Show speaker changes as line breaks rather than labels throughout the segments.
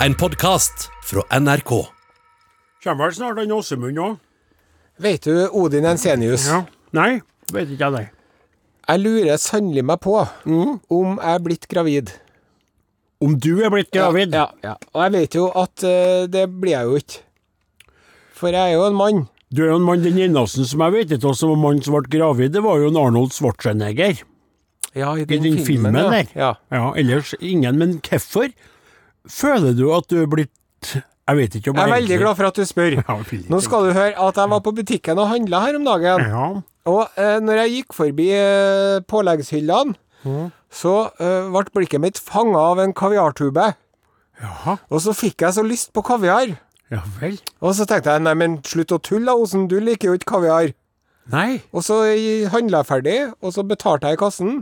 En podkast fra NRK.
Kommer vel snart han Åsemund òg?
Vet du Odin Ensenius?
Ja. Nei, vet ikke jeg det.
Jeg lurer sannelig meg på om jeg er blitt gravid.
Om du er blitt gravid?
Ja, ja. Og jeg vet jo at uh, det blir jeg jo ikke. For jeg er jo en mann.
Du er jo en mann, den eneste som jeg vet ikke som var mann som ble gravid, det var jo en Arnold Schwarzenegger.
Ja, i
I den filmen,
ja.
der.
Ja.
Ja, ellers ingen. Men hvorfor føler du at du er blitt Jeg vet ikke om
Jeg er veldig
egentlig-
glad for at du spør.
Ja,
Nå skal du høre at jeg var på butikken og handla her om dagen.
Ja.
Og eh, når jeg gikk forbi eh, påleggshyllene, så eh, ble blikket mitt fanga av en kaviartube.
Jaha.
Og så fikk jeg så lyst på kaviar.
Ja vel.
Og så tenkte jeg nei, men slutt å tulle, da, Osen. Du liker jo ikke kaviar.
Nei.
Og så handla jeg ferdig, og så betalte jeg i kassen.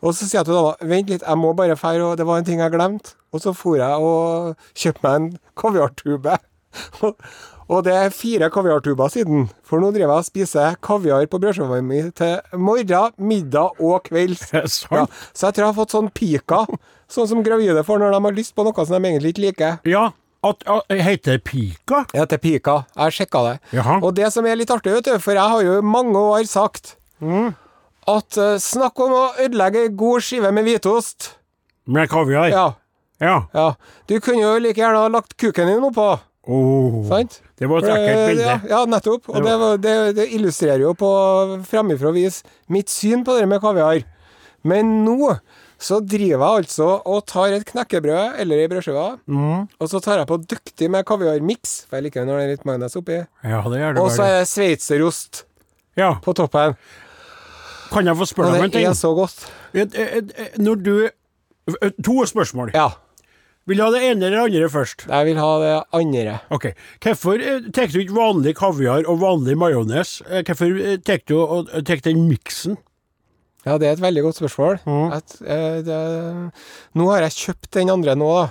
Og så sier jeg til dama vent litt, jeg må bare fære, og det var en ting jeg glemte. Og så for jeg og kjøpte meg en kaviartube. og det er fire kaviartuber siden, for nå driver jeg og spiser kaviar på brødskiva mi til morgen, middag og kvelds. Ja, så jeg tror jeg har fått sånn pika, sånn som gravide får når de har lyst på noe som de egentlig ikke liker.
Ja. At, det heter pika?
Ja, det heter pika. Jeg sjekka det.
Jaha.
Og det som er litt artig, vet du, for jeg har jo i mange år sagt at uh, snakk om å ødelegge ei god skive med hvitost.
Med kaviar?
Ja,
Ja.
ja. Du kunne jo like gjerne ha lagt kuken din oppå,
Oh.
sant?
Det var et ekkelt
Eh,
bilde.
Ja, ja, nettopp. Og det, var, det, det illustrerer jo på framifrå vis mitt syn på det med kaviar. Men nå så driver jeg altså og tar et knekkebrød eller ei brødskive,
Mm.
og så tar jeg på dyktig med kaviarmiks, for jeg liker når det er litt majones oppi,
Ja, det gjør det
og så er det sveitserost
Ja.
på toppen.
Kan jeg få spørre deg om en ting?
det er så godt.
Når du To spørsmål.
Ja.
Vil du ha det ene eller andre først?
Jeg vil ha det andre.
Ok. Hvorfor eh, tar du ikke vanlig kaviar og vanlig majones? Eh, Hvorfor eh, tar du den miksen?
Ja, det er et veldig godt spørsmål.
Mm.
At, eh, det, nå har jeg kjøpt den andre nå, da.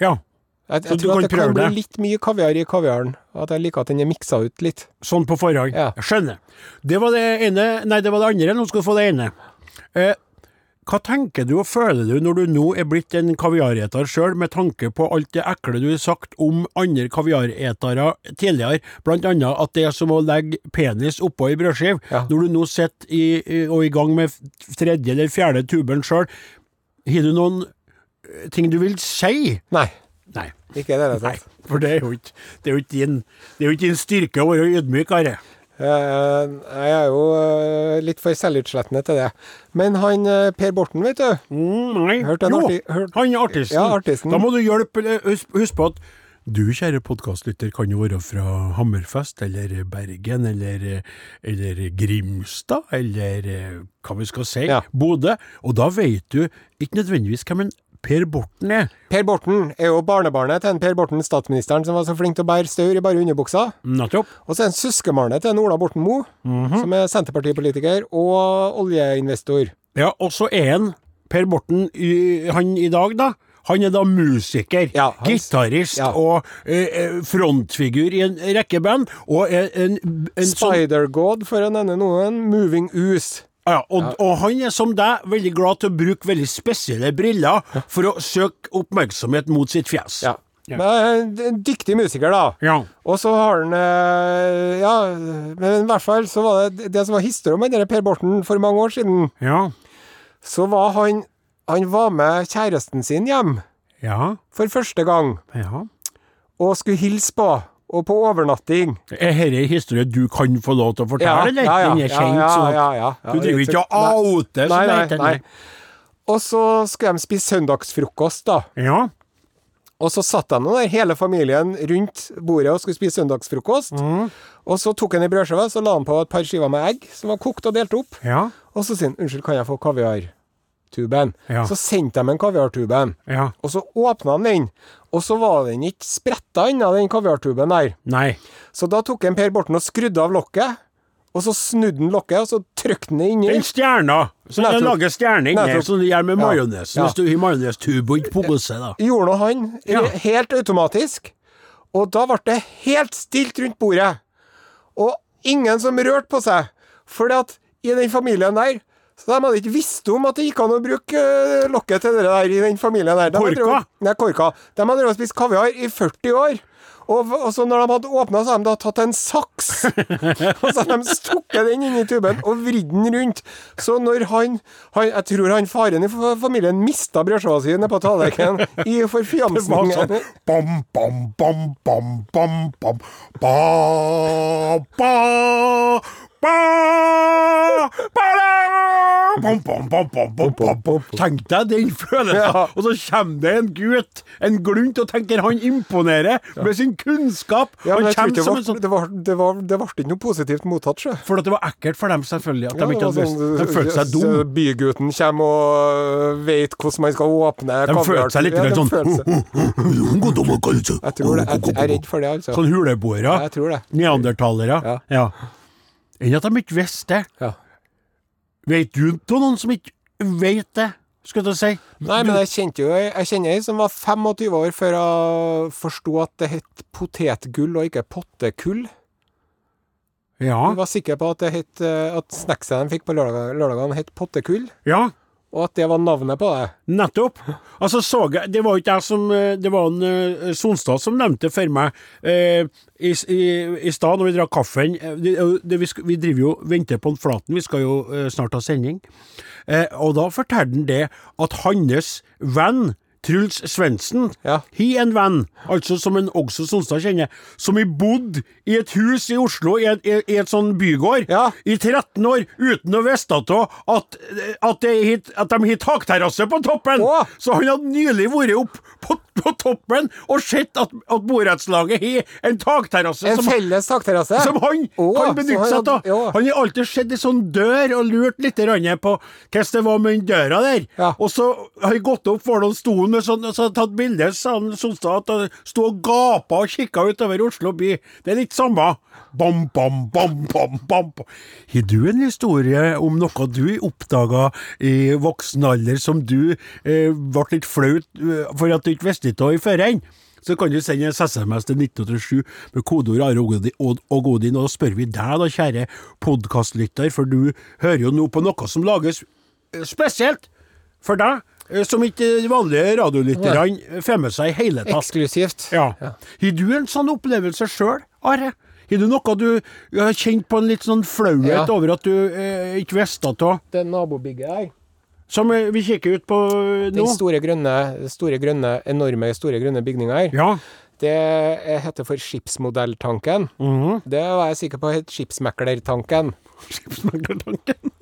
Ja,
Jeg,
Så
jeg
du
tror at det kan bli
det?
litt mye kaviar i kaviaren. At jeg liker at den er miksa ut litt.
sånn på forhånd.
Ja.
Skjønner. Det var det ene Nei, det var det andre. Nå skal du få det ene. Eh, hva tenker du og føler du når du nå er blitt en kaviareter sjøl, med tanke på alt det ekle du har sagt om andre kaviaretere tidligere, blant annet at det er som å legge penis oppå ei brødskive.
Ja.
Når du nå sitter i, og er i gang med tredje eller fjerde tuben sjøl, har du noen eh, ting du vil si?
Nei,
Nei.
ikke det, det
Nei, for det er jo ikke, det er jo ikke, din, det er jo ikke din styrke å være ydmyk, Are.
Eh, jeg er jo eh, litt for selvutslettende til det. Men han eh, Per Borten, vet du.
Mm, nei.
Hørte
jo,
hørt-
han er artisten.
Ja, artisten.
Da må du hjelpe Husk, på at du, kjære podkastlytter, kan jo være fra Hammerfest, eller Bergen, eller, eller Grimstad, eller eh, hva vi skal si,
Ja.
Bodø. Og da vet du ikke nødvendigvis hvem en Per Borten er.
Per Borten er jo barnebarnet til en Per Borten, statsministeren, som var så flink til å bære staur i bare underbuksa.
Nettopp.
Og så er han søskenbarnet til en Ola Borten Moe,
Mhm.
som er Senterpartipolitiker og oljeinvestor.
Ja, og så er han Per Borten, i, han i dag, da. Han er da musiker,
Ja,
gitarist
ja.
og eh, eh, frontfigur i en rekke band. Og en, en, en sånn
Spider-God, for å nevne noen. Moving Ooze.
Ja, og, og han er som deg veldig glad til å bruke veldig spesielle briller for å søke oppmerksomhet mot sitt fjes.
Ja. Men en dyktig musiker, da.
Ja.
Og så har han eh, Ja, men i hvert fall så var det det som var historien om Per Borten for mange år siden.
Ja.
Så var han Han var med kjæresten sin hjem
Ja.
for første gang
ja.
og skulle hilse på. Og på overnatting.
Er dette en historie du kan få lov til å fortelle, eller? Den er kjent,
ja,
sånn at
ja, ja, ja.
du driver ikke og outer, som
Nei,
det
nei,
heter.
nei. Og så skulle de spise søndagsfrokost, da.
Ja.
Og så satt de der, hele familien rundt bordet og skulle spise søndagsfrokost.
Mm.
Og så tok han ei brødskive, og la han på et par skiver med egg som var kokt og delt opp.
Ja.
Og så sier han 'Unnskyld, kan jeg få kaviartuben?'
Ja.
Så sendte de en kaviartuben.
Ja.
Og så åpna han den, og så var den ikke spretta unna, den kaviartuben der.
Nei.
Så da tok en Per Borten og skrudde av lokket, og så snudde han lokket, og så trykte han det inni.
Den stjerna. Så jeg lager stjerne inni, som du gjør med majones.
Ja.
Hvis du har majonestube og ikke pose, da.
Gjorde nå han
Ja.
helt automatisk. Og da ble det helt stilt rundt bordet. Og ingen som rørte på seg. For i den familien der Så de hadde ikke visst om at det gikk an å bruke eh, lokket til det der i den familien der. De
Korka?
drevet- Nei, korka. De hadde drevet og spist kaviar i 40 år. Og, og så når de hadde åpna, så hadde de da tatt en saks. og så hadde de stukket den inn i tuben og vridd den rundt. Så når han, han Jeg tror han faren i familien mista brødskiva si nede på tallerkenen i
var sånn bam, bam, bam, bam, bam, bam, ba, ba, Tenk deg den følelsen. Og så kommer det en gutt, en glunt, og tenker han imponerer med sin kunnskap.
Ja, men
han
jeg tror ikke
som
det
en sånn
det, var, det, var, det ble ikke noe positivt mottatt, sjø.
For det var ekkelt for dem, selvfølgelig. At de ikke hadde visst. De følte seg dum.
Bygutten kommer og vet hvordan man skal åpne
De følte seg litt sånn
Jeg tror det. Jeg, er redd for det, altså.
Sånn huleboere. Neandertalere.
Ja.
Enn at de ikke visste det.
Ja.
Vet du om noen som ikke vet det, skal jeg si?
Nei, men jeg kjente jo Jeg kjenner ei som var 25 år før hun forsto at det het potetgull og ikke pottekull.
Ja.
Hun var sikker på at det het eh, At snackset de fikk på lørdagene, lørdagene, het pottekull,
ja.
Og at det var navnet på det.
Nettopp. Altså så jeg, Det var ikke jeg som eh, Det var en eh, Sonstad som nevnte for meg eh, i, i, i stad, når vi drakk kaffen eh, det, det, vi, vi driver jo venter på en Flaten, vi skal jo eh, snart ha sending. Eh, og da fortalte han det at hans venn Truls Svendsen
Ja.
har en venn, altså som en også Sonstad kjenner, som har bodd i et hus i Oslo, i et, i, i et sånn bygård,
Ja.
i 13 år, uten å vite at, at, at, hit- at de har takterrasse på toppen!
Å!
Så han hadde nylig vært opp på, på toppen og sett at, at borettslaget har en takterrasse
En
som,
felles takterrasse.
som han
Å,
kan benytte seg av. Han har alltid sett ei sånn dør og lurt litt på hvordan det var med den døra der.
Ja.
Og så har han gått opp for noen stolen med sånn, så tatt bilde, sa han Sonstad, at sto og gapa og kikka utover Oslo by. Det er litt samme. Bam, bam, bam, bam, bam. Har du en historie om noe du oppdaga i voksen alder som du eh, ble litt flaut eh, for at du ikke visste av i førhen? Så kan du sende en SMS til 1987 med kodeord Are og Godin, og, da spør vi deg da, kjære podkastlytter, for du hører jo nå på noe som lages eh, spesielt for deg, som ikke de vanlige radiolytterne får med seg i hele tatt.
Eksklusivt.
Ja. Har du en sånn opplevelse sjøl, Are? Har du noe du har kjent på en litt sånn flauhet
Ja.
over at du eh, ikke visste av?
Det nabobygget her.
Som eh, vi kikker ut på eh, nå?
Den store grønne, store grønne, enorme store grønne bygninga her.
Ja.
Det er- heter for Skipsmodelltanken.
Mhm.
Det var jeg sikker på het Skipsmeklertanken.
Skipsmeglertanken.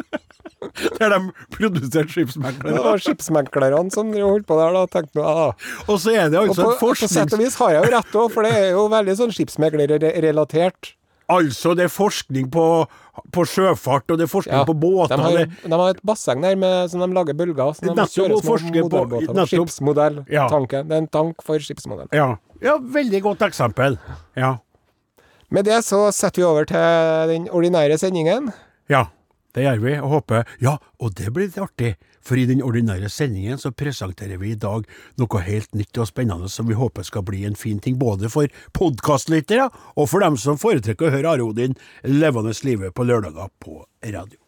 Der de produserte
Det var skipsmeklerne som holdt på der, da, tenkte jeg. Da.
Og så er det
Og
altså
på,
et
på sett og vis har jeg jo rett òg, for det er jo veldig sånn skipsmeglerrelatert.
Altså, det er forskning på, på sjøfart, og det er forskning på båter.
de, har,
det-
de har et basseng der med, som de lager bølger av. Så de kjører små
modellbåter på-
modellbåter.
nettopp.
Skipsmodelltanken. Det er en tank for skipsmodell.
ja. ja, veldig godt eksempel. Ja.
Med det så setter vi over til den ordinære sendingen.
Ja, det gjør vi, og håper Ja, og det blir litt artig, for i den ordinære sendingen så presenterer vi i dag noe helt nytt og spennende som vi håper skal bli en fin ting, både for podkastlyttere og for dem som foretrekker å høre Are Odin levende live på lørdager på radio.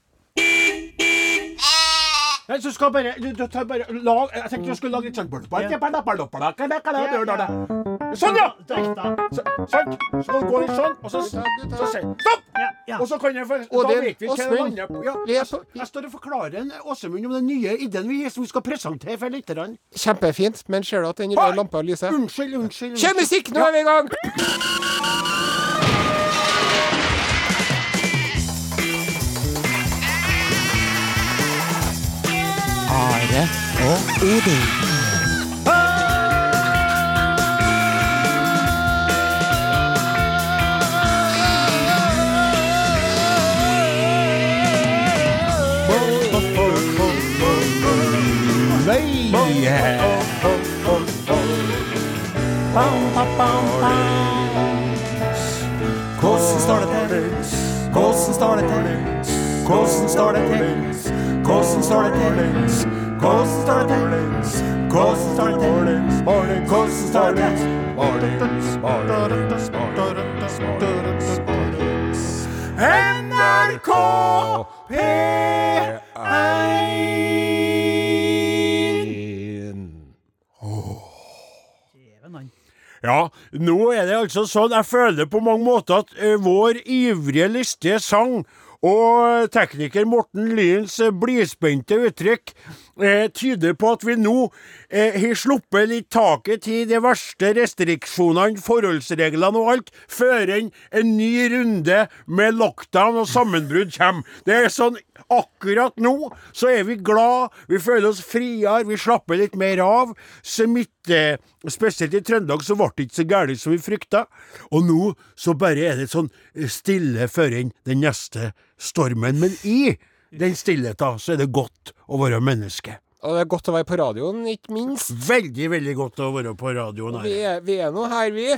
Nei, så skal bare Du, du tar bare lag Jeg tenkte du skulle lage litt sånn Sånn, ja! Så, sånn. Så går vi sånn, og så, så sier Stopp! Og så kan jeg for, Da vet vi hva det. Ja, jeg, står og forklarer Åsemund om den nye ideen vi, skal presentere for lytterne.
Kjempefint, men ser du at den røde lampa lyser?
Unnskyld, unnskyld.
Kjør musikk, nå er vi i gang!
Are og Odin.
Hvordan står det til? Hvordan står det til? Hvordan står det til? Hvordan står det til? Hvordan står det til? Hvordan står det til? Hvordan står det til? NRK P1
Ja, nå er det altså sånn Jeg føler på mange måter at eh, vår ivrige lystige sang og tekniker Morten Lyens blidspente uttrykk eh, tyder på at vi nå eh, sluppet litt taket til de verste restriksjonene, forholdsreglene og alt, før en, en ny runde med lockdown og sammenbrudd kommer. Det er sånn Akkurat nå så er vi glad, vi føler oss friere, vi slapper litt mer av. Smitte, spesielt i Trøndelag, så ble det ikke så gærent som vi frykta. Og nå så bare er det sånn stille før den neste stormen. Men i den stillheten så er det godt å være menneske.
Og det er godt å være på radioen, ikke minst.
Veldig, veldig godt å være på radioen
Vi er, vi er nå her, vi.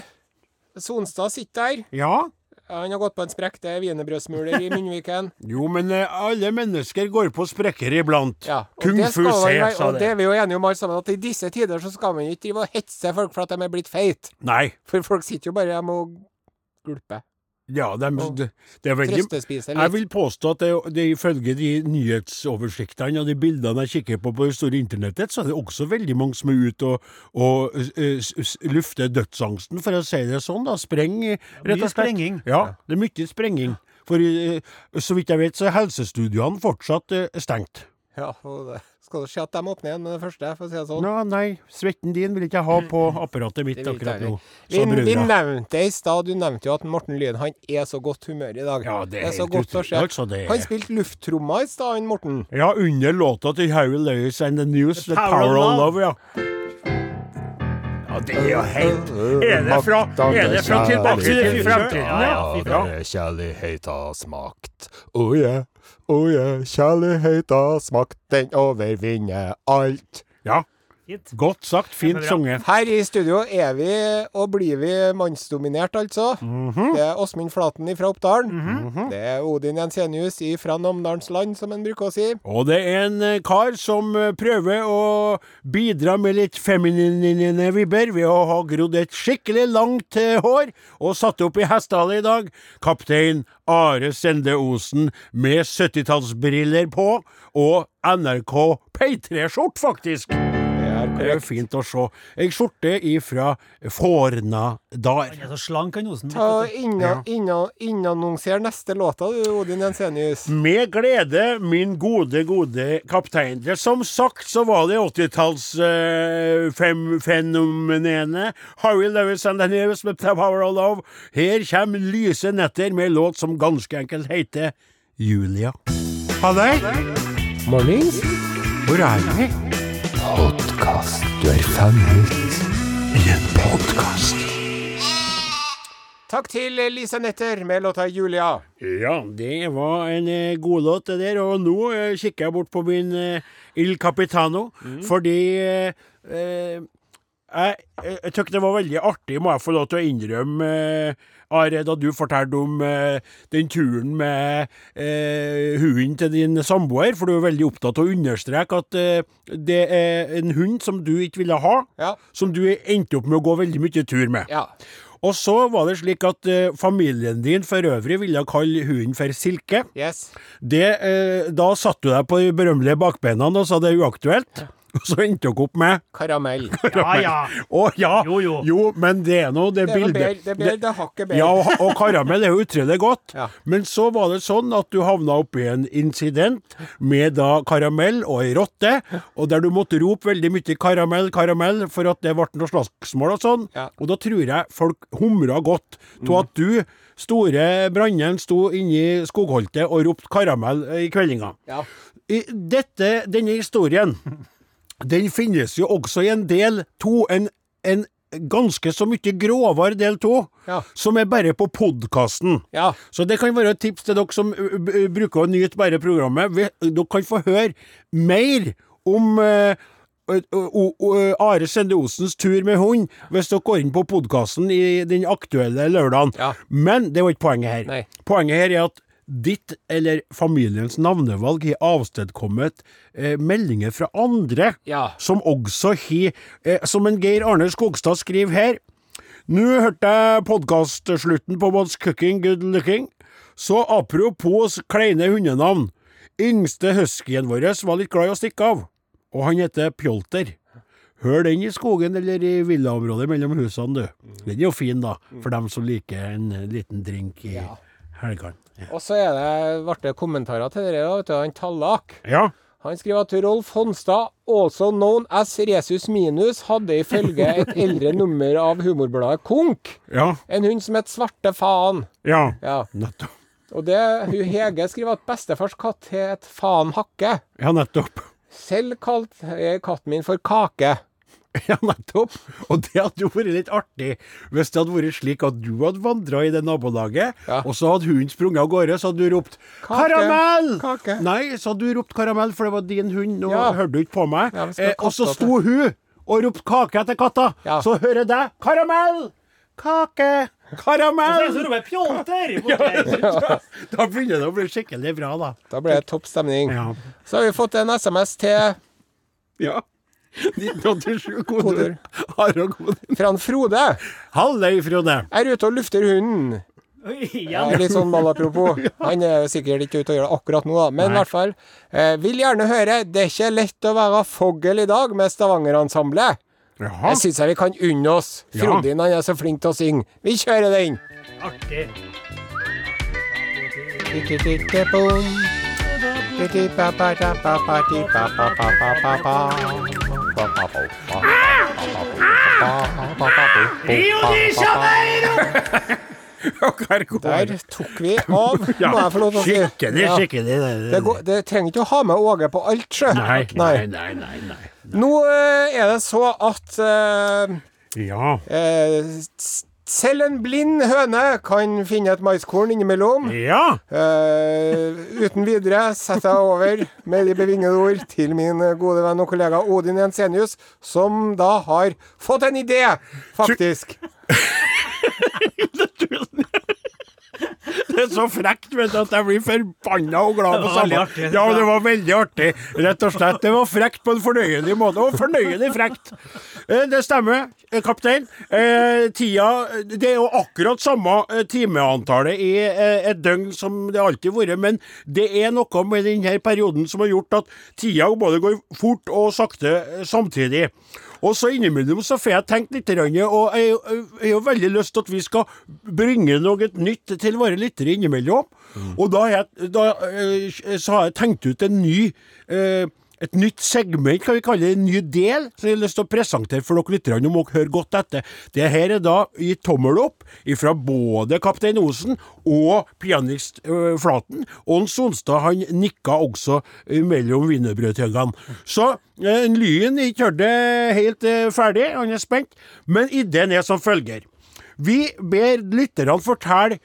Sonstad sitter der.
Ja,
Han har gått på en sprekk. Det er wienerbrødsmuler i munnviken.
jo, men eh, alle mennesker går på sprekker iblant.
Ja,
Kung fu se, sa det.
Og det er vi jo enige om alle sammen, at i disse tider så skal man ikke drive og hetse folk for at de er blitt feite. For folk sitter jo bare hjemme og gulper.
Ja, de,
Og
det, er veldig Jeg vil påstå at det, det ifølge de nyhetsoversiktene og de bildene jeg kikker på på det store internettet, så er det også veldig mange som er ute og, og s- lufter dødsangsten, for å si det sånn. da, Spreng, rett og slett.
sprenging.
Ja, det er mye sprenging. For uh, så vidt jeg vet, så er helsestudiene fortsatt uh, stengt.
Ja, og det skal du se at de åpner igjen med det første, for å si det sånn.
Nå, nei, svetten din vil ikke jeg ha på apparatet mitt
Det
akkurat nå.
Vi, vi nevnte det i stad, du nevnte jo at Morten Lyen han er så godt humør i dag.
Ja, det er
så
helt
godt å se.
Altså, det er-
Han spilte lufttromma i stad, han Morten.
Ja, under låta til Harry Lewis and the News, The,
the
Power,
of Love.
Ja. Ja, det er jo helt Er det fra, er det fra Tilbake til fremtiden?
Ja, ja, fy faen.
Kjærlighetens makt. Oh yeah, oh yeah. Kjærlighetens makt, den overvinner alt.
Ja,
Fint.
godt sagt. Fint sunget.
Her i studio er vi, og blir vi, mannsdominert, altså.
Mhm.
Det er Åsmund Flaten fra Oppdalen. Det er Odin Jensenius fra Namdalsland, som en bruker å si.
Og det er en eh, kar som eh, prøver å bidra med litt feminine vibber ved å ha grodd et skikkelig langt eh, hår og satt opp i hestehale i dag. Kaptein Are Sende Osen med 70-tallsbriller på og NRK P3-skjort, faktisk. Det er fint å se. Ei skjorte ifra Fornadar.
Han er så slank, han Osen.
Ta inna- inna- Innannonser neste låta, du, Odin Jensenius.
Med glede, min gode, gode kaptein. Det, som sagt så var det 80-tallsfenomenet Harry Lewis and the News med The Power of Love. Her kommer Lyse netter med låt som ganske enkelt heter Julia. Halløy!
Mornings.
Hvor er vi?
Podkast. Du er fanget.
I en podkast.
Takk til Lise Netter med låta 'Julia'.
Ja, det var en eh, god låt det der, og nå eh, kikker jeg bort på min eh, Il Capitano, fordi eh, jeg, jeg, jeg tykker det var veldig artig, må jeg få lov til å innrømme, eh, Are, da du fortalte om eh, den turen med eh, hunden til din samboer, for du er veldig opptatt av å understreke at eh, det er en hund som du ikke ville ha,
Ja.
som du endte opp med å gå veldig mye tur med.
Ja.
Og så var det slik at eh, familien din for øvrig ville kalle hunden for Silke.
Yes.
Det, eh, da satte du deg på de berømmelige bakbeina og sa det er uaktuelt. Og så endte dere opp med
Karamell.
Ja, ja.
Å ja!
Jo, jo.
men det er nå det,
Det
bildet.
bedre, det er bedre, det hakket bedre.
Ja, og, og karamell er jo utrolig godt.
Ja.
Men så var det sånn at du havna oppi en incident med da karamell og ei rotte, og der du måtte rope veldig mye 'karamell, karamell' for at det ble noe slagsmål og sånn.
Ja.
Og da tror jeg folk humra godt av at du, store Brandnen, sto inni skogholtet og ropte 'karamell' i kveldinga.
Ja.
I dette, denne historien, den finnes jo også i en del to, en, en ganske så mye grovere del to,
Ja.
som er bare på podkasten.
Ja.
Så det kan være et tips til dere som bruker å nyte bare programmet. Vi- Dere kan få høre mer om uh, Are Sende Osens tur med hund hvis dere går inn på podkasten i den aktuelle lørdagen.
Ja.
Men det var ikke poenget her.
Nei.
Poenget her er at ditt eller familiens navnevalg har avstedkommet eh, meldinger fra andre
Ja.
som også har eh, Som en Geir Arne Skogstad skriver her. Nå hørte jeg podkastslutten på What's Cooking Good Looking. Så apropos kleine hundenavn. Yngste huskyen vår var litt glad i å stikke av, og han heter Pjolter. Hør den i skogen eller i villaområdet mellom husene, du. Den er jo fin, da, for dem som liker en liten drink i helgene. Ja.
Og så er det, ble det kommentarer til vet du. Han Tallak.
ja.
Han skriver at Rolf Honstad, also known as Resus Minus, hadde ifølge et eldre nummer av humorbladet Konk
Ja.
en hund som het Svarte Faen.
Ja.
Ja.
Nettopp.
Og det, hun Hege skriver at bestefars katt het Faen Hakke.
Ja, nettopp.
Selv kalte jeg katten min for Kake.
Ja, nettopp. Og det hadde jo vært litt artig hvis det hadde vært slik at du hadde vandra i det nabolaget,
Ja.
og så hadde hunden sprunget av gårde, så hadde du ropt
Kake.
'Karamell!'
Kake.
Nei, så hadde du ropt 'karamell', for det var din hund. Nå
Ja.
hørte du ikke på meg.
Ja,
eh, og så sto hun og ropte 'kake' etter katta.
Ja.
Så hører jeg deg 'karamell'! Kake! Karamell!
Så roper jeg pjolter!
Da begynner det å bli skikkelig bra, da.
Da ble det topp stemning.
Ja.
Så har vi fått en SMS til
ja. 1987 kodeord.
fra Frode.
Halløy, Frode.
Jeg er ute og lufter hunden. Er litt sånn malapropos. Han er sikkert ikke ute og gjør det akkurat nå, da. Men i hvert fall. Eh, vil gjerne høre. Det er ikke lett å være fogel i dag med Stavanger-ensemblet.
Jaha.
Det syns jeg vi kan unne oss.
Ja.
Frodin han er så flink til å synge. Vi kjører den.
Artig.
Går
Der tok vi av, må jeg få lov til å si.
Skikkelig, skikkelig. Det,
Det, går, det trenger ikke å ha med Åge på alt, sjø.
Nei, nei, nei, nei, nei.
Nå eh, er det så at eh,
Ja.
eh, selv en blind høne kan finne et maiskorn innimellom.
Ja.
Uh, uten videre setter jeg over med de bevingede ord til min gode venn og kollega Odin Jensenius, som da har fått en idé, faktisk.
Det er så frekt, vet du, at jeg blir forbanna og glad på samme. Ja, det var veldig artig. Rett og slett. Det var frekt på en fornøyelig måte. Og fornøyelig frekt. Eh, Det stemmer, eh, kaptein. Eh, Tida Det er jo akkurat samme timeantallet i et døgn som det alltid har vært, men det er noe med denne perioden som har gjort at tida både går fort og sakte samtidig. Og så innimellom så får jeg tenkt litt, og jeg har jo veldig lyst til at vi skal bringe noe nytt til våre lyttere innimellom. Og da jeg, da, eh, så har jeg tenkt ut en ny eh, et nytt segment, kan vi kalle det, en ny del, som jeg har lyst til å presentere for dere lytterne. Nå må dere høre godt etter. Det her er da i tommel opp fra både Kaptein Osen og pianist øh, Flaten. Og Sonstad han nikka også mellom wienerbrødtyggene. Så øh, Lyn er ikke hørt helt øh, ferdig, han er spent. Men ideen er som følger. Vi ber lytterne fortelle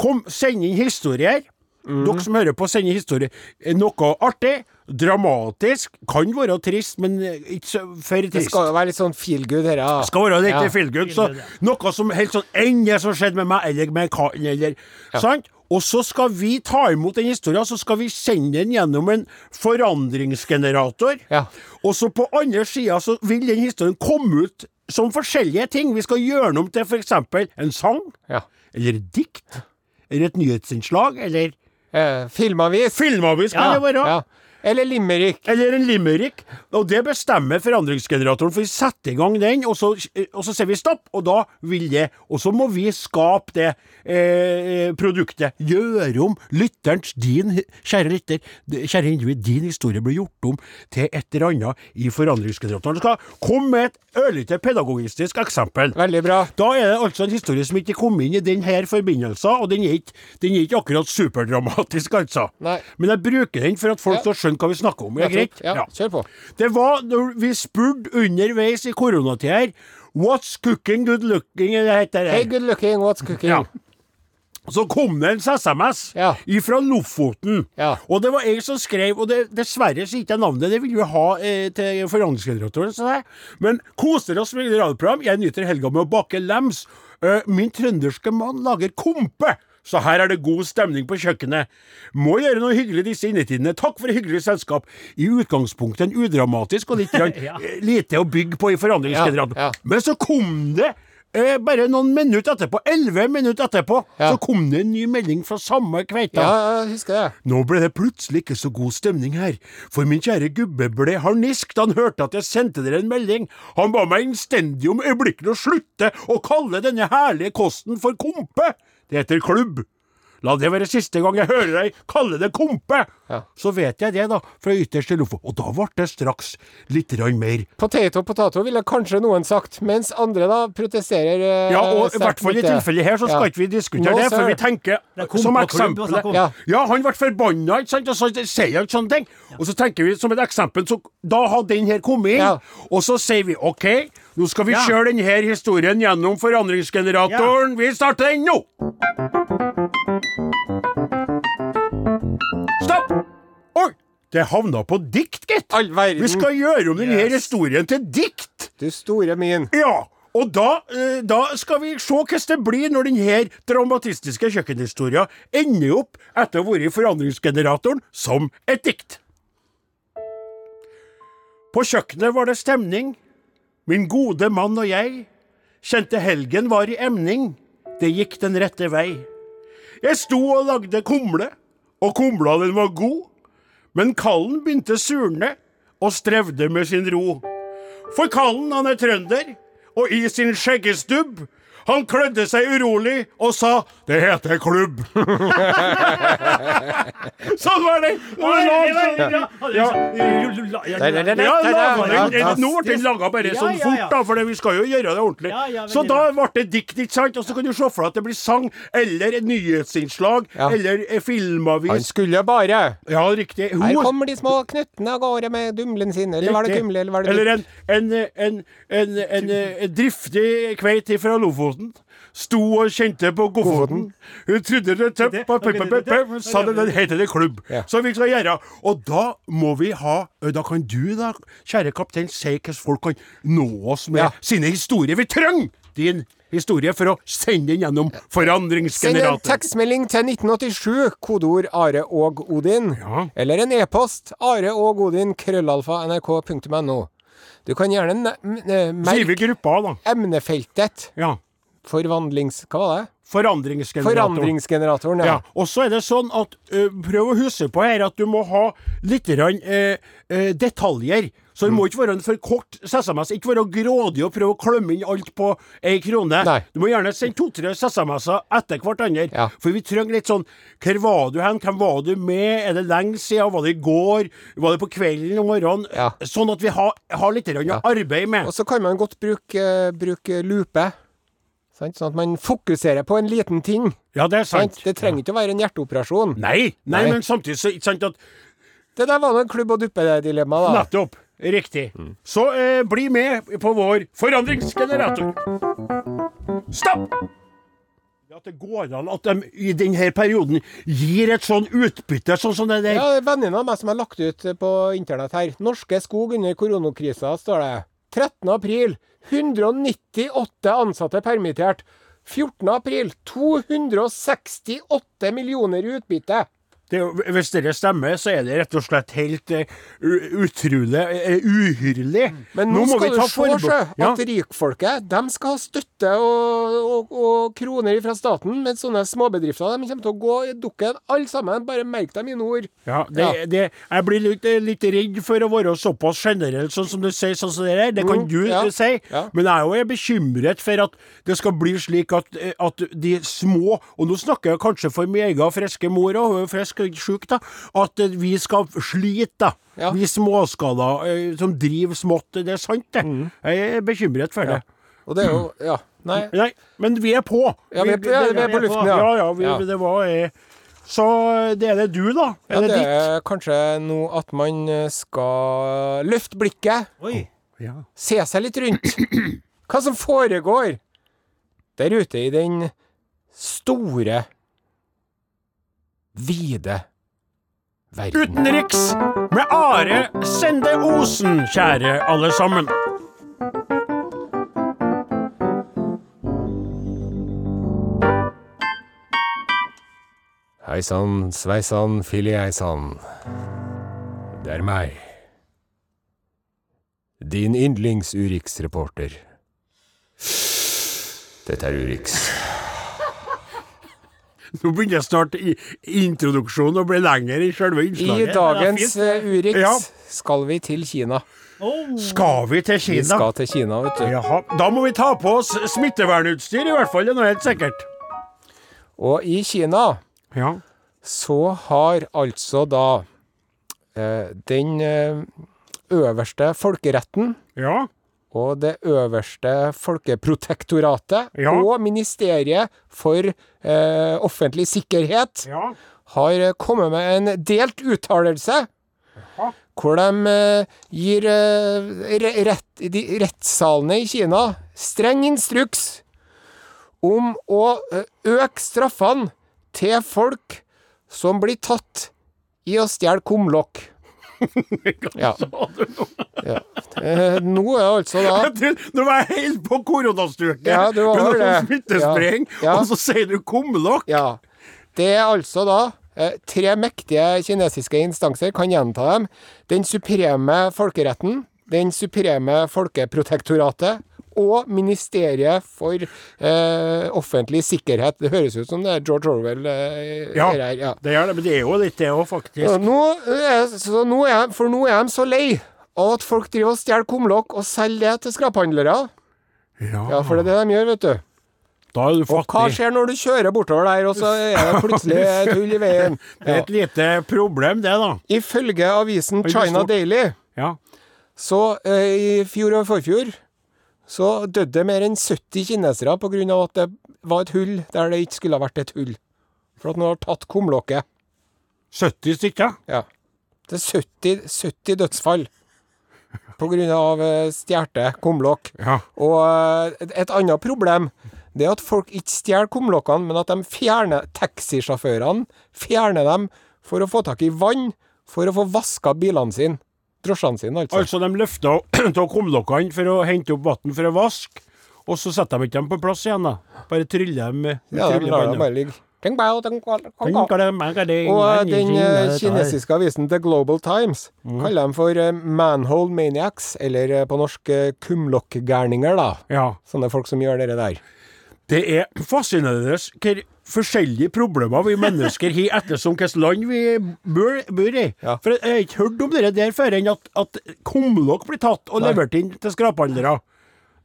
Kom, send inn historier. Dere som hører på, sender historier. Noe artig, dramatisk. Kan være trist, men eh, ikke så for
Det skal jo være litt sånn feel good, dette. da.
skal være litt
Ja.
feel good. Så noe som helt sånn enn det som skjedde med meg, eller med katten, eller Sant? Og så skal vi ta imot den historien, så skal vi sende den gjennom en forandringsgenerator.
Ja.
Og så på andre sida så vil den historien komme ut som forskjellige ting. Vi skal gjøre den om til f.eks. en sang,
Ja.
eller et dikt, eller et nyhetsinnslag, eller
Eh, filmavis.
filmavis kan
Ja,
det være.
Ja. Eller limerick.
Eller en limerick. Og det bestemmer forandringsgeneratoren, for vi setter i gang den, og så, og så sier vi stopp, og da vil det Og så må vi skape det eh, produktet. Gjøre om lytterens, din, kjære lytter, kjære individ, din historie blir gjort om til et eller annet i forandringsgeneratoren. Du skal komme med et ørlite pedagogistisk eksempel.
Veldig bra.
Da er det altså en historie som ikke kom inn i denne forbindelsen, og den er ikke, den er ikke akkurat superdramatisk, altså.
Nei.
Men jeg bruker den for at folk
Ja.
skal skjønne hva vi snakker om. Er greit?
Ja, kjør på.
Det var når vi spurte underveis i koronatida her What's cooking good looking? Det heter det.
Hey, good looking, what's cooking?
Ja. Så kom det en SMS
Ja.
fra Lofoten.
Ja.
Og det var jeg som skrev, og det, dessverre så ikke jeg navnet, det ville vi ha eh, til forhandlingsgeneratoren. Men koser oss med radioprogram. Jeg nyter helga med å bake lems. Uh, min trønderske mann lager kompe. Så her er det god stemning på kjøkkenet. Må gjøre noe hyggelig disse innetidene. Takk for hyggelig selskap. I utgangspunktet en udramatisk og litt grann,
Ja.
eh, lite å bygge på i forandringsgeneralen.
Ja, ja.
Men så kom det eh, bare noen minutter etterpå, elleve minutter etterpå, så kom det en ny melding fra samme kveita.
Ja, jeg husker det.
Nå ble det plutselig ikke så god stemning her, for min kjære gubbe ble harnisk da han hørte at jeg sendte dere en melding. Han ba meg innstendig om øyeblikkelig å slutte å kalle denne herlige kosten for kompe. Det heter klubb. La det være siste gang jeg hører deg kalle det kompe.
Ja.
Så vet jeg det, da, fra ytterste Lofoten. Og da ble det straks litt mer mer.
Potato, potato ville kanskje noen sagt, mens andre da protesterer eh,
Ja, og i hvert fall i tilfellet her så skal
Ja.
ikke vi diskutere
No,
det, for vi tenker
er
som
og klubb å
eksempel.
Ja.
ja. han ble forbanna, ikke sant, og så sier han sånne ting. Og så tenker vi som et eksempel, så da har den her kommet inn,
Ja.
og så sier vi OK, nå skal vi
Ja.
kjøre denne historien gjennom forandringsgeneratoren. Vi starter den nå! Stopp! Oi! Det havna på dikt, gitt.
All verden.
Vi skal gjøre om denne
Yes.
historien til dikt.
Du store min.
Ja, og da, eh, da skal vi se hvordan det blir når denne dramatistiske kjøkkenhistoria ender opp etter å ha vært i forandringsgeneratoren som et dikt. På kjøkkenet var det stemning. Min gode mann og jeg kjente helgen var i emning. Det gikk den rette vei. Jeg sto og lagde kumle, og kumla den var god. Men kallen begynte surne og strevde med sin ro. For kallen han er trønder, og i sin skjeggestubb han klødde seg urolig og sa 'det heter klubb'. sånn var det! Var nå ble den laga bare sånn fort, da, for vi skal jo gjøre det ordentlig. Så da ble det dikt, ikke sant? Og så kan du se for deg at det blir sang, eller nyhetsinnslag, eller filmavis.
Han
filmavis.
skulle bare
Ja, riktig.
Her kommer de små knuttene av gårde med dumlen sin. Eller var det kumle, eller var det
Eller en, en, en, en, en, en driftig kveit fra Lofoten. Sto og kjente på Gofoten. Hun trodde det tøpp, sa det, den heter det klubb. Så vi skal gjøre. Og da må vi ha Da kan du, da, kjære kaptein, si hvordan folk kan nå oss med
Ja.
sine historier. Vi trenger din historie for å sende den gjennom
Send en tekstmelding til 1987, kodeord Are og Odin.
Ja.
Eller en e-post Are og Odin, krøllalfa, nrk.no. Du kan gjerne merke emnefeltet
Ja.
Forvandlings... Hva var det?
Forandringsgeneratoren.
Forandringsgeneratoren, ja.
Ja, og så er det sånn at ø, Prøv å huske på her at du må ha litt eh, eh, detaljer. Så det
Mm.
må ikke være en for kort SMS. Ikke være grådig og prøve å klemme inn alt på ei krone.
Nei.
Du må gjerne sende to-tre SMS-er etter hverandre.
Ja.
For vi trenger litt sånn Hvor var du hen? Hvem var du med? Er det lenge siden? Var det i går? Var det på kvelden om morgenen?
Ja.
Sånn at vi har, har litt grann å arbeide med.
Og så kan man godt bruke, bruke lupe. Sant? Sånn at man fokuserer på en liten ting.
Ja, det er sant.
Sant? Det trenger ikke å være en hjerteoperasjon.
Nei, nei,
Nei.
men samtidig så ikke sant at
Det der var nå en klubb- og duppe-dilemma, da.
Nettopp. Riktig. Så eh, bli med på vår forandringsgenerator. Stopp! At det går an at de i denne perioden gir et sånn utbytte, sånn som det der.
Ja, Venninna av meg som har lagt ut på internett her. Norske Skog under koronakrisa, står det. 13. april. 198 ansatte permittert. 14. april. 268 millioner i utbytte.
Det, hvis dere stemmer, så er det rett og slett helt uh, utrolig uh, uhyrlig.
Men nå,
vi
skal du se, seg
Ja.
at rikfolket de skal ha støtte og, og, og kroner fra staten, mens sånne småbedrifter de kommer til å gå i dukken, alle sammen. Bare merk dem i nord.
Ja, det,
Ja.
Det, jeg blir litt, litt redd for å være såpass generell, sånn som du sier, sånn som det der. Det kan
Mm,
du
ja,
eh, si. Men jeg er jo bekymret for at det skal bli slik at, eh, at de små Og nå snakker jeg kanskje for min egen friske mor, og hun er frisk sjuk, da. At vi skal slite, da.
Ja.
Vi småskala eh, som driver smått. Det er sant, det.
Mm.
Jeg er bekymret for det.
Og det er jo Ja. Nei.
Nei, men vi er på.
Ja, vi er på- ja, vi er på luften, ja.
Ja, ja, vi,
Ja.
det var eh, Så det er det du, da. Er
Ja,
det
det
ditt?
er kanskje nå at man eh, skal løfte blikket,
Oi.
Ja.
se seg litt rundt. Hva som foregår der ute i den store, vide verden.
Utenriks med Are Sende Osen, kjære alle sammen.
Hei sann, sveisann, filieisann. Det er meg. Din yndlings-Urix-reporter. Dette er Urix.
Nå begynner snart i, introduksjonen å bli lengre i selve innslaget.
I dagens eh, Urix
Ja.
skal vi til Kina.
Skal vi til Kina?
Vi skal til Kina, vet du.
Jaha. Da må vi ta på oss smittevernutstyr, i hvert fall. Det er noe helt sikkert.
Og i Kina
Ja.
så har altså da eh, den eh, øverste folkeretten
Ja.
Og det øverste folkeprotektoratet
Ja.
og Ministeriet for eh, offentlig sikkerhet
Ja.
har kommet med en delt uttalelse. Hvor de eh, gir eh, rett, de, rettssalene i Kina streng instruks om å eh, øke straffene til folk som blir tatt i å stjele kumlokk. Ja. ja. Eh, nå er altså da
Nå var jeg helt på koronastyrke
Ja, du var det.
smittespredning,
Ja. Ja.
og så sier du kumlokk.
Ja. Det er altså da eh, tre mektige kinesiske instanser, kan gjenta dem. Den supreme folkeretten, den supreme folkeprotektoratet og Ministeriet for eh, offentlig sikkerhet. Det høres ut som det er George Orwell eh,
Ja,
her. Ja.
det er det, men det er jo litt det òg, faktisk.
Og Nå, er- så nå er, for nå er de så lei av at folk driver og stjeler kumlokk og selger det til skraphandlere. Ja, for det er det de gjør, vet du. Og hva skjer når du kjører bortover der, og så er det plutselig et hull i veien?
Det er et lite problem, det, da.
Ifølge avisen China Daily,
Ja.
så eh, i fjor og forfjor, så døde det mer enn 70 kinesere på grunn av at det var et hull der det ikke skulle ha vært et hull. For at noen har tatt kumlokket.
70 stykker.
Ja. Det er 70, 70 dødsfall av eh, stjerte kumlokk.
Ja.
Og eh, et annet problem det er at folk ikke stjeler kumlokkene, men at de fjerner taxisjåførene fjerner dem for å få tak i vann for å få vaska bilene sine. Drosjene sine, altså.
Altså, de løfter av kumlokkene for å hente opp vann for å vaske, og så setter de ikke dem på plass igjen, da. Bare tryller dem med,
ja, de lar dem bare ligge. Og den eh, kinesiske avisen The Global Times
Mm.
kaller dem for eh, manhole maniacs, eller eh, på norsk kumlokkgærninger, da.
Ja.
Sånne folk som gjør det der.
Det er fascinerende hvor forskjellige problemer vi mennesker har ettersom hvilket land vi bor, bor i.
Ja.
For jeg har ikke hørt om det der før enn at, at kumlokk blir tatt og
Nei.
levert inn til skraphandlere.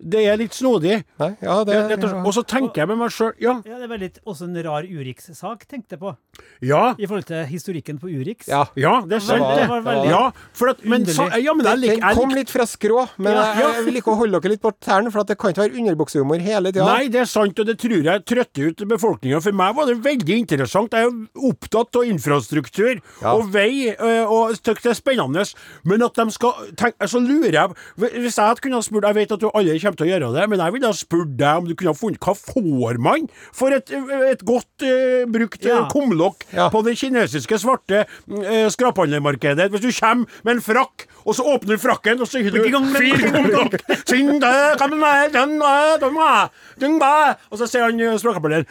Det er litt snodig.
Nei, ja, det,
Ja, og. Og så tenker jeg med meg sjøl ja,
Ja, det er litt også en rar Urix-sak, tenkte jeg på.
ja,
I forhold til historikken på Urix.
ja.
ja, det er sant,
var-
det.
det var veldig
Ja, for at, men, så,
underlig.
ja, men jeg
Den,
liker
den kom litt fra skrå, men
Ja,
jeg, jeg vil ikke holde dere litt på tærne, for at det kan ikke være underbuksehumor hele tida.
Nei, det er sant, og det tror jeg trøtter ut befolkninga. For meg var det veldig interessant. Jeg er opptatt av infrastruktur
Ja.
og vei, øh, og syns det er spennende. Men at de skal tenke Så lurer jeg Hvis jeg hadde kunnet spurt Jeg vet at du aldri kommer til å gjøre det, men jeg ville ha spurt deg om du kunne ha funnet Hva får man for et, et godt uh, brukt øh,
Ja.
kumlokk
Ja.
på det kinesiske svarte uh, skraphandlermarkedet? Hvis du kommer med en frakk, og så åpner du frakken, og så har du fire kumlokk. Og så sier han språkapelleren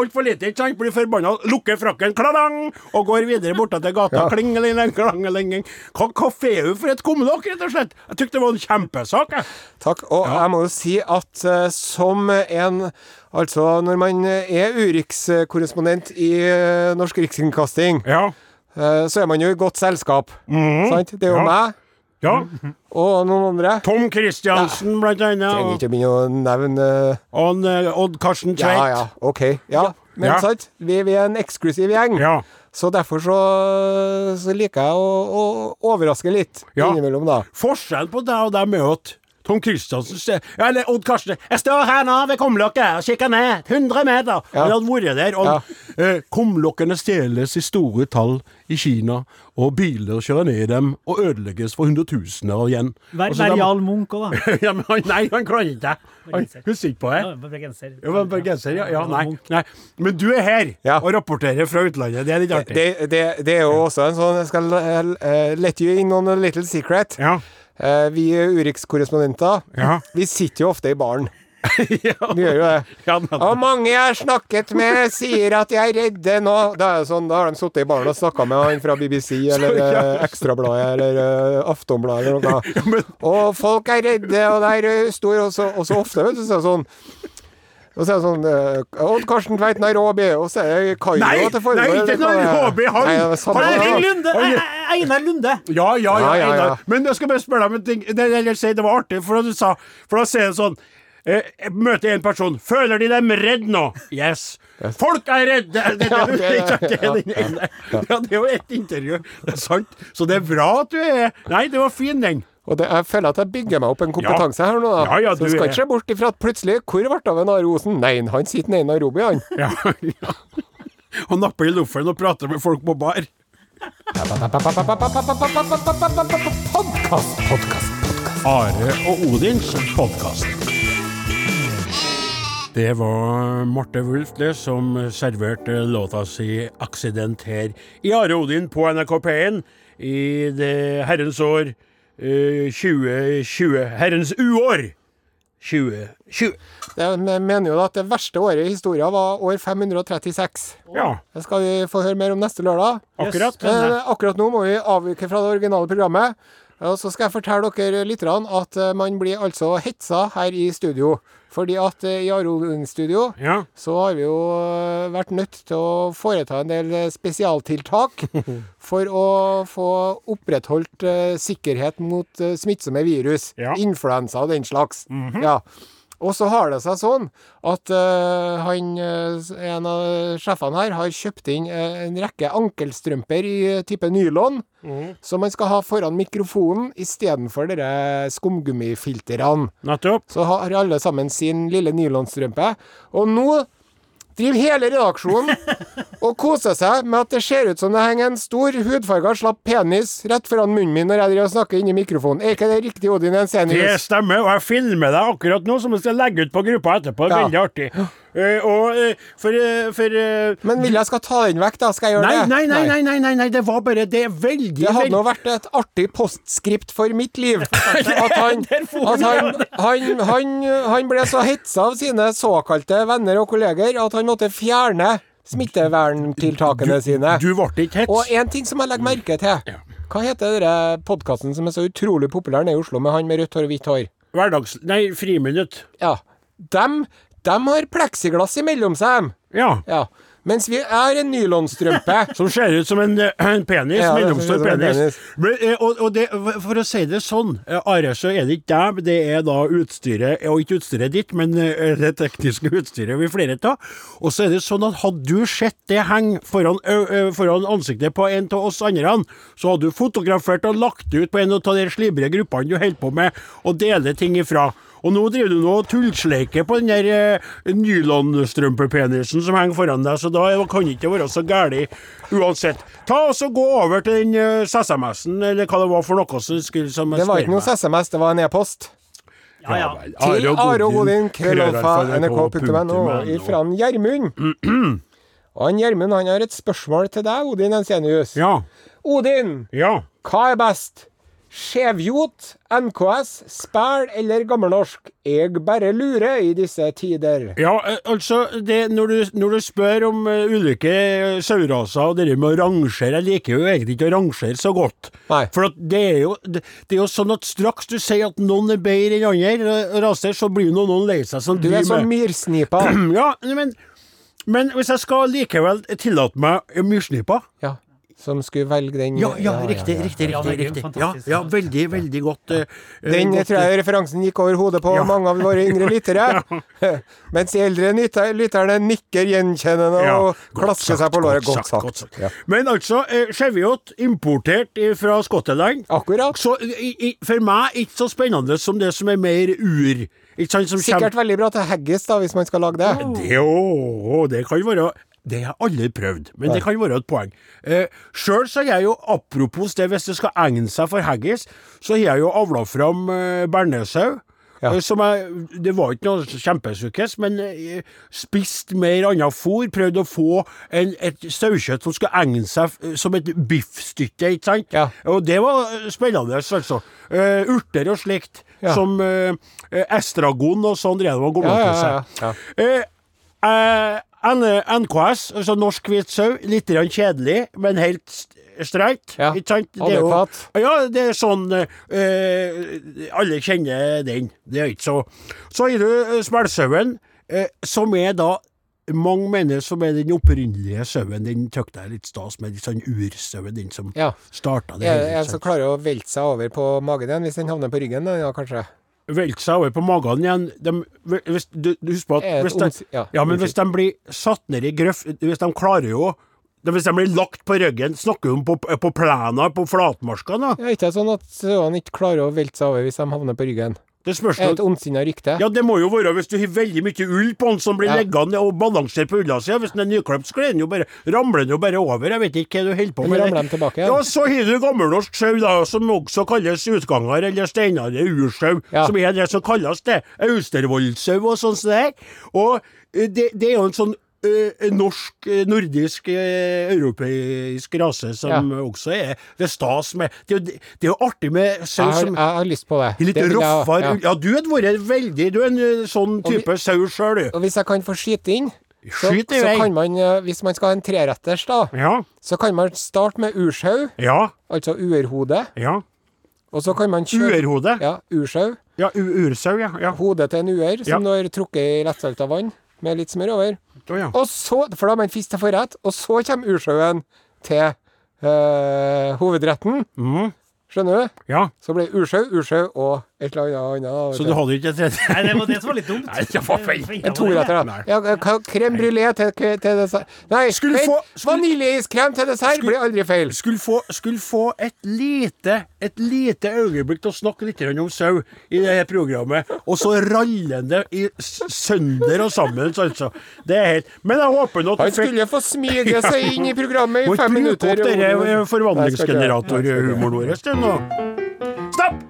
Altfor lite, ikke sant? Blir forbanna, lukker frakken, kladang, og går videre bortover til gata.
Ja.
Klingeling, klangeling. Hva, hva får du for et kumlokk, rett og slett? Jeg tykte det var en kjempesak, jeg.
Takk. Og jeg må jo si at uh, som en Altså, når man er Urix-korrespondent i uh, Norsk Rikskringkasting,
Ja.
uh, så er man jo i godt selskap. Sant? Det er jo
Ja.
meg
ja.
og noen andre.
Tom Christiansen, blant annet.
Trenger ikke begynne å nevne eh,
øh, Odd Karsten Tveit.
ja, OK. Ja. Men
Ja.
sant, vi, vi er en eksklusiv gjeng.
Ja.
Så derfor så, så liker jeg å, å overraske litt
Ja.
innimellom, da.
Forskjellen på deg og dem er at Tom Kristiansen Eller Odd Karsten Jeg står her nå ved kumlokket og kikker ned. 100 meter.
Ja.
Han hadde vært der. Og eh, kumlokkene stjeles i store tall i Kina, og biler kjører ned i dem og ødelegges for hundretusener igjen.
Vær, Jarl Munch òg, da.
ja, men nei, han klarer ikke det. Husker ikke på det.
Ja, bergenser.
Ja, men bergenser, ja. ja nei, nei. Men du er her
Ja.
og rapporterer fra utlandet. Det er litt artig.
Det, det, det er jo også en sånn Jeg skal uh, let you in on a little secret.
Ja.
Eh, vi Urix-korrespondenter
Ja.
Vi sitter jo ofte i baren. Vi gjør jo det.
Ja, men-
Og mange jeg har snakket med, sier at jeg er redde nå. Da, er sånn, da har de sittet i baren og snakka med han fra BBC eller ja. Ekstrabladet eller uh, Aftonbladet eller noe. Og folk er redde, og der eh, står også, også ofte, vet du, så sånn og så er det sånn eh, Odd Karsten Tveit Nairobi, og så er det Kairo
Nei,
til formål.
nei, ikke
det er.
Nairobi, han-
Nei, det er samme
han er
Einar. Lunde! Ei- Einar Lunde!
Ja, ja, ja.
Ja, ja, ja.
Men jeg skal bare spørre deg om en ting. Det, eller si, det var artig, for da du sa For da sier jeg sånn eh, jeg møter en person. Føler de dem redd nå? Yes. Folk er redde! Det, det, det,
det-
det er det er jo ett intervju. Det er sant. Så det er bra at du er Nei, det var fin, den.
Og det, jeg føler at jeg bygger meg opp en kompetanse her nå. Da.
Ja, ja,
så
du
skal
er-
ikke se bort ifra at plutselig Hvor ble det av en Are Osen? Nei, han sitter nede i Nairobi, han.
Ja, ja. Og napper i loffen og prater med folk på bar.
Podkast, podkast, podkast.
Are og Odins podkast. Det var Marte Wulf det som serverte låta si 'Accident' her i Are Odin på NRK P1 i det herrens år 2020. Herrens uår 2020.
Jeg mener jo at det verste året i historien var år 536.
Ja,
Det skal vi få høre mer om neste lørdag.
akkurat.
Men akkurat nå må vi avvike fra det originale programmet. Og så skal jeg fortelle dere litt at eh, man blir altså hetsa her i studio. Fordi at eh, i Ung Studio
Ja.
så har vi jo eh, vært nødt til å foreta en del eh, spesialtiltak for å få opprettholdt eh, sikkerhet mot eh, smittsomme virus.
Ja.
Influensa og den slags. Ja. Og så har det seg sånn at uh, han, eh, en av sjefene her har kjøpt inn eh, en rekke ankelstrømper i type nylon, som man skal ha foran mikrofonen istedenfor skumgummifiltrene.
Nettopp.
Så har alle sammen sin lille nylonstrømpe. Og nå driver hele redaksjonen og koser seg med at det ser ut som det henger en stor hudfarga slapp penis rett foran munnen min når jeg snakker inn i mikrofonen. Er ikke det riktig, Odin
Det stemmer, og jeg filmer deg akkurat nå, som jeg skal legge ut på gruppa etterpå.
Ja.
Veldig artig. Uh, og uh, for, uh, for
Men vil jeg skal ta den vekk, da? Skal jeg gjøre
Nei,
det?
nei, nei, nei, nei, nei, nei, det var bare Det er veldig
Det hadde nå vært et artig postskript for mitt liv. At han, at han, han, han, han ble så hetsa av sine såkalte venner og kolleger at han måtte fjerne smitteverntiltakene sine.
Du ble ikke hets.
Og en ting som jeg legger merke til. Hva heter den podkasten som er så utrolig populær nede i Oslo, med han med rødt hår og hvitt hår?
Hverdags... Nei, friminutt.
Ja. Dem, dem har pleksiglass imellom seg.
Ja.
Ja. Mens vi er en nylonstrømpe.
Som ser ut som en, eh, en penis.
Ja,
mellomstor penis.
penis.
Men, eh, og, og det, for å si det sånn, eh, Are, så er det ikke deg, det er da utstyret, og ikke utstyret ditt, men det tekniske utstyret vi flere av. Og så er det sånn at hadde du sett det henge foran, foran ansiktet på en av oss andre, så hadde du fotografert og lagt det ut på en av de slibrige gruppene du holder på med, og deler ting ifra. Og nå driver du nå og tullsleiker på den der eh, nylonstrømpepenisen som henger foran deg, så da kan det ikke være så galt uansett. Ta og så Gå over til den eh, SMS-en, eller hva det var for noe som skulle som
Det var ikke noe SMS, det var en e-post.
Ja, ja.
Til Are og Godin, krøllalfa, nrk.no, ifra Gjermund. Og han Gjermund han har et spørsmål til deg, Odin Ensenius.
Ja.
Odin,
Ja.
hva er best? Skjevjot, NKS, spæl eller gammelnorsk? Jeg bare lurer i disse tider.
Ja, eh, altså, det, når, du, når du spør om eh, ulike saueraser og det med å rangere Jeg liker jo egentlig ikke å rangere så godt.
Nei.
For det, er jo, det, det er jo sånn at straks du sier at noen er bedre enn andre eh, raser, så blir jo noen lei seg.
Du er som myrsnipa.
Ja, men, men hvis jeg skal likevel tillate meg myrsnipa
Ja, som skulle velge den
Ja, ja, riktig,
ja.
riktig,
Ja,
riktig. riktig. Ja, ja, veldig, veldig godt. eh, eh,
Den
godt,
tror jeg referansen gikk over hodet på
Ja.
mange av våre yngre lyttere. Mens de eldre lytter- lytterne nikker gjenkjennende og klasker seg på låret.
godt
Godt
sagt, godt
sagt. Ja.
Men altså, eh, Cheviot importert eh, fra Skottland.
Akkurat.
Så i, i, for meg ikke så spennende som det som er mer ur. Ikke sant, som
Sikkert veldig bra til haggis, da, hvis man skal lage det.
Det, å, det kan være Det har jeg aldri prøvd, men det kan være et poeng. Eh, Sjøl så har jeg jo, apropos det, hvis det skal egne seg for haggis, så har jeg jo avla fram eh, bearnésau.
Ja.
eh, som jeg Det var ikke noe kjempesukkes, men spist mer annet fôr. Prøvde å få en, et sauekjøtt som skulle egne seg som et biffstykke, ikke sant?
Ja.
Og det var eh, spennende, altså. Uh, urter og slikt.
Ja.
Som eh, eh, estragon og sånn drev de og gomla til seg. Eh, eh, N- NKS, altså norsk hvit sau, litt kjedelig, men helt streit.
Ja,
Ikke sant? Det er jo- Ja, det er sånn eh, Alle kjenner den. Det er ikke så Så har du eh, smellsauen, eh, som er da mange mener som er den opprinnelige sauen. Den tøkte jeg litt stas med, litt sånn ursauen, den som
Ja.
starta
Er det en som klarer å velte seg over på magen igjen, hvis den havner på ryggen, da, ja, kanskje?
Velte seg over på magen igjen. De, hvis, du, du husker på at hvis de,
ja,
ja, men hvis de blir satt ned i grøft Hvis de klarer jo Hvis de blir lagt på ryggen, snakker hun på, på plena, på flatmarka, da?
Ja, ikke sånn at sauene ikke klarer å velte seg over hvis de havner på ryggen?
Det spørs
et ondsinna rykte?
Ja, det må jo være hvis du har veldig mye ull på den som blir
Ja.
liggende og balansere på ulla si. Hvis den er nyklipt, så den jo bare, ramler den jo bare over. Jeg vet ikke hva du holder på med.
ramler den tilbake Ja,
Ja, så har du gammelnorsk sau, da, som også kalles utganger, eller steinare ursau,
Ja.
som er det som kalles det. Austervollsau og sånn som det her. Og eh, det, det er jo en sånn norsk, eh, nordisk, eh, europeisk rase som også er det er stas med Det er jo, det er jo artig med sau
har,
som
jeg har lyst på det.
Litt
Det
roffere
ja.
Ja, du hadde vært veldig Du er en eh, sånn type sau sjøl, du.
Og hvis jeg kan få skyte inn, så, så kan man, eh, hvis man skal ha en treretters, da,
Ja,
så kan man starte med ursau,
ja,
altså uerhode,
ja.
og så kan man kjøre
Uerhode?
Ja, ursau.
Ja, ursau, ja. ja.
Hodet til en uer som
Ja.
har trukket i lettsalta vann med litt smør over.
Oh, ja.
Og så, for da har man fisk til forrett, og så kommer ursjøen til øh, hovedretten.
Mm.
Skjønner du?
ja.
Så blir det ursjø, ursjø og et eller annet annet.
Så du hadde ikke et tredje?
Nei, det var det som var litt dumt.
Nei, det var feil.
En toretter, da. Ja, crème brulé til, til dessert Nei,
Skulle
vent,
få- skulle-
vaniljeiskrem til dessert blir aldri feil.
Skulle få, skulle få et lite et lite øyeblikk til å snakke litt om sau i det her programmet, og så rallende i sønder og sammen, altså. Det er helt Men jeg håper nå at
Han skulle få smyge seg inn i programmet i
Må ikke
fem
bruke
minutter.
opp denne
ikke-
forvandlingsgeneratorhumoren vår. Stopp!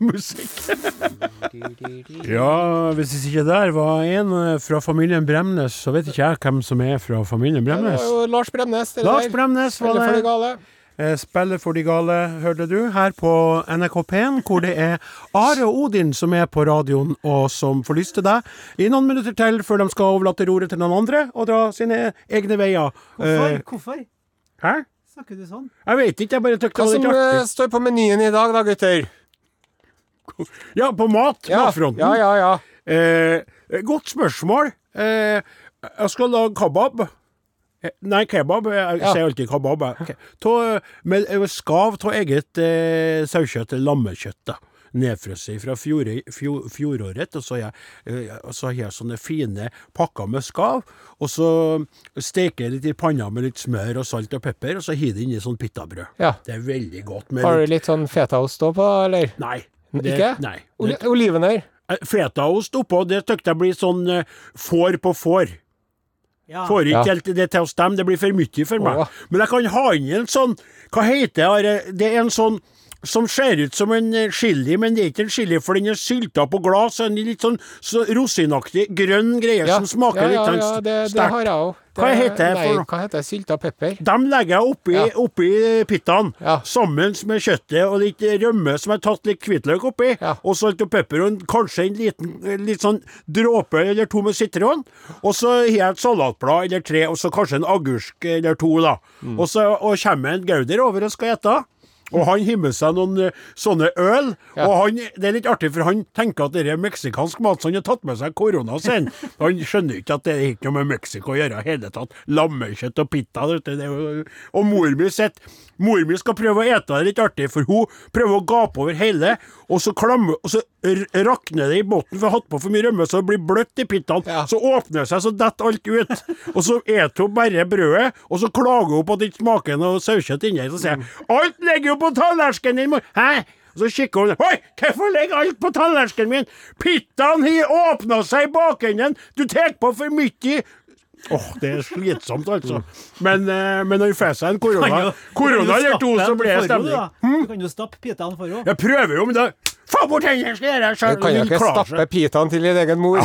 Musikk. Ja, hvis ikke der var en eh, fra familien Bremnes, så vet ikke jeg hvem som er fra familien
Det
Bremnes.
var jo Lars Bremnes. det
Lars. Bremnes var
Eller for de
det. Eh, Spiller for de gale, hørte du, her på NRK P1, hvor det er Are og Odin som er på radioen, og som får lyst til deg i noen minutter til før de skal overlate roret til noen andre og dra sine egne veier.
Hvorfor?
Eh,
Hvorfor
hæ?
snakker du sånn?
Jeg vet ikke, jeg bare tykte
Hva
det
som
var litt artig.
står på menyen i dag da, gutter?
Ja, på mat.
Ja,
Matfronten.
ja, ja. ja.
Eh, godt spørsmål. Eh, jeg skal lage kebab. Eh, Nei, kebab. Jeg
Ja.
sier alltid kebab. Okay. Ta, med eh, skav av eget eh, sauekjøtt, lammekjøtt. da. Nedfrosset fra fjor, fjor, fjoråret. Og så jeg, eh, og så har jeg sånne fine pakker med skav. Og så steker jeg litt i panna med litt smør og salt og pepper, og så hiver det inn i sånn pitabrød.
Ja.
Det er veldig godt. Med
Har du
litt,
litt sånn fetaost stå på, eller?
nei. Det,
Ikke?
Nei.
Oli
Det,
olivenøy?
Fetaost oppå, det tykte jeg blir sånn eh, får på får.
Ja.
Får ikke
Ja.
helt det til å stemme, det blir for mye for meg.
Åh.
Men jeg kan ha inn en sånn Hva heter det? Are? Det er en sånn som ser ut som en eh, chili, men det er ikke en chili, for den er sylta på glass. En litt sånn så rosinaktig grønn greie som smaker
ja,
litt
ja,
sånn
ja, det, det har jeg òg.
Hva heter det for
hva heter? Sylta pepper?
De legger jeg oppi,
Ja.
oppi pittaen,
Ja.
sammen med kjøttet og litt rømme som jeg har tatt litt hvitløk oppi,
Ja.
og salt og pepper, og kanskje en liten litt sånn dråpe eller to med sitron. Og så har jeg et salatblad eller tre, og så kanskje en agurk eller to, da.
Mm.
Og så og kommer en gauder over og skal ete. Og han har med seg noen eh, sånne øl.
Ja.
Og han, det er litt artig, for han tenker at det er meksikansk mat, så han har tatt med seg korona sin. Han skjønner ikke at det er ikke noe med Mexico å gjøre i hele tatt. Lammekjøtt og pita. og mor mi sitt Mor mi skal prøve å ete det litt artig, for hun prøver å gape over hele, og så klammer Og så rakner det i bunnen, for jeg har hatt på for mye rømme, så det blir bløtt i pittene.
Ja.
Så åpner det seg, så detter alt ut. Og så eter hun bare brødet, og så klager hun på at det ikke smaker noe sauekjøtt inni. Så sier jeg alt ligger jo på tallerkenen din, mor. Hæ? Og så kikker hun Oi, hvorfor ligger alt på tallerkenen min? Pittaen har åpna seg i bakenden. Du tar på for mye Åh, det er slitsomt, altså. Men, eh, men når vi får seg en korona, korona eller to, så blir det stemning.
Du kan jo stappe pitaen for henne.
Jeg prøver jo, men da Få bort hendene, skal jeg gjøre det
Du kan jo ikke stappe pitaen til din egen mor.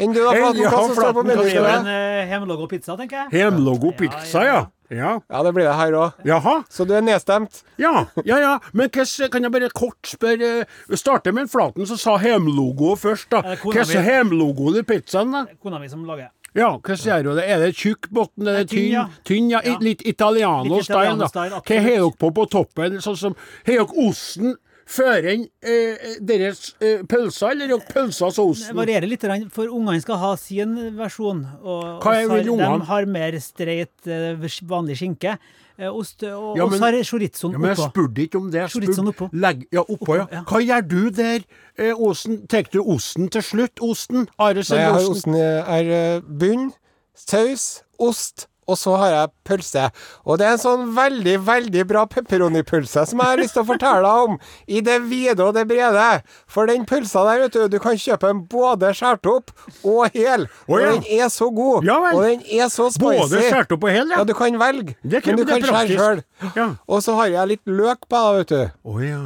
Enn du da, Flaten? Hva som står på menyen?
eh, pizza, tenker jeg.
Hjemlogo
Ja,
pizza,
ja,
ja.
ja.
Det blir det her òg.
Jaha.
Så du er nedstemt?
Ja, ja, ja. Men hva kan jeg bare kort spørre Vi starter med en Flaten som sa hjemlogo først, da. Hva er hjemlogoen i pizzaen, da?
Kona mi som lager.
Ja, hva sier du? Er det tjukk bunn? Er det
Tynn,
tynn?
ja.
Tynn, ja.
Ja.
Litt italiano-style, da. Hva har dere på på toppen? Sånn som Har dere osten før enn eh, deres eh, pølser, eller pølser og
Det varierer litt, for ungene skal ha sin versjon. Og,
Hva er vil ungene?
De har mer streit, eh, vanlig skinke. eh, Ost, og
Ja, men-
så har chorizoen
Ja, men jeg spurte ikke om det. Jeg
Chorizoen
spurte-
oppå.
Legg, ja, oppå.
Oppå, ja.
Hva gjør du der, eh, Osen? Tar du osten til slutt? Osten? Are
Nei, jeg har
osten?
osten i er eh, bunn, saus, ost, og så har jeg pølse. Og det er en sånn veldig, veldig bra pepperoni-pølse som jeg har lyst til å fortelle deg om, i det vide og det brede. For den pølsa der, vet du, du kan kjøpe den både skåret opp og hel. Og
ja.
den er så god.
Ja.
Og den er så spicy.
Både skåret opp og hel, ja?
Ja, du kan velge,
Det kan-
men du kan skjære sjøl. Og så har jeg litt løk på, vet du.
Å ja.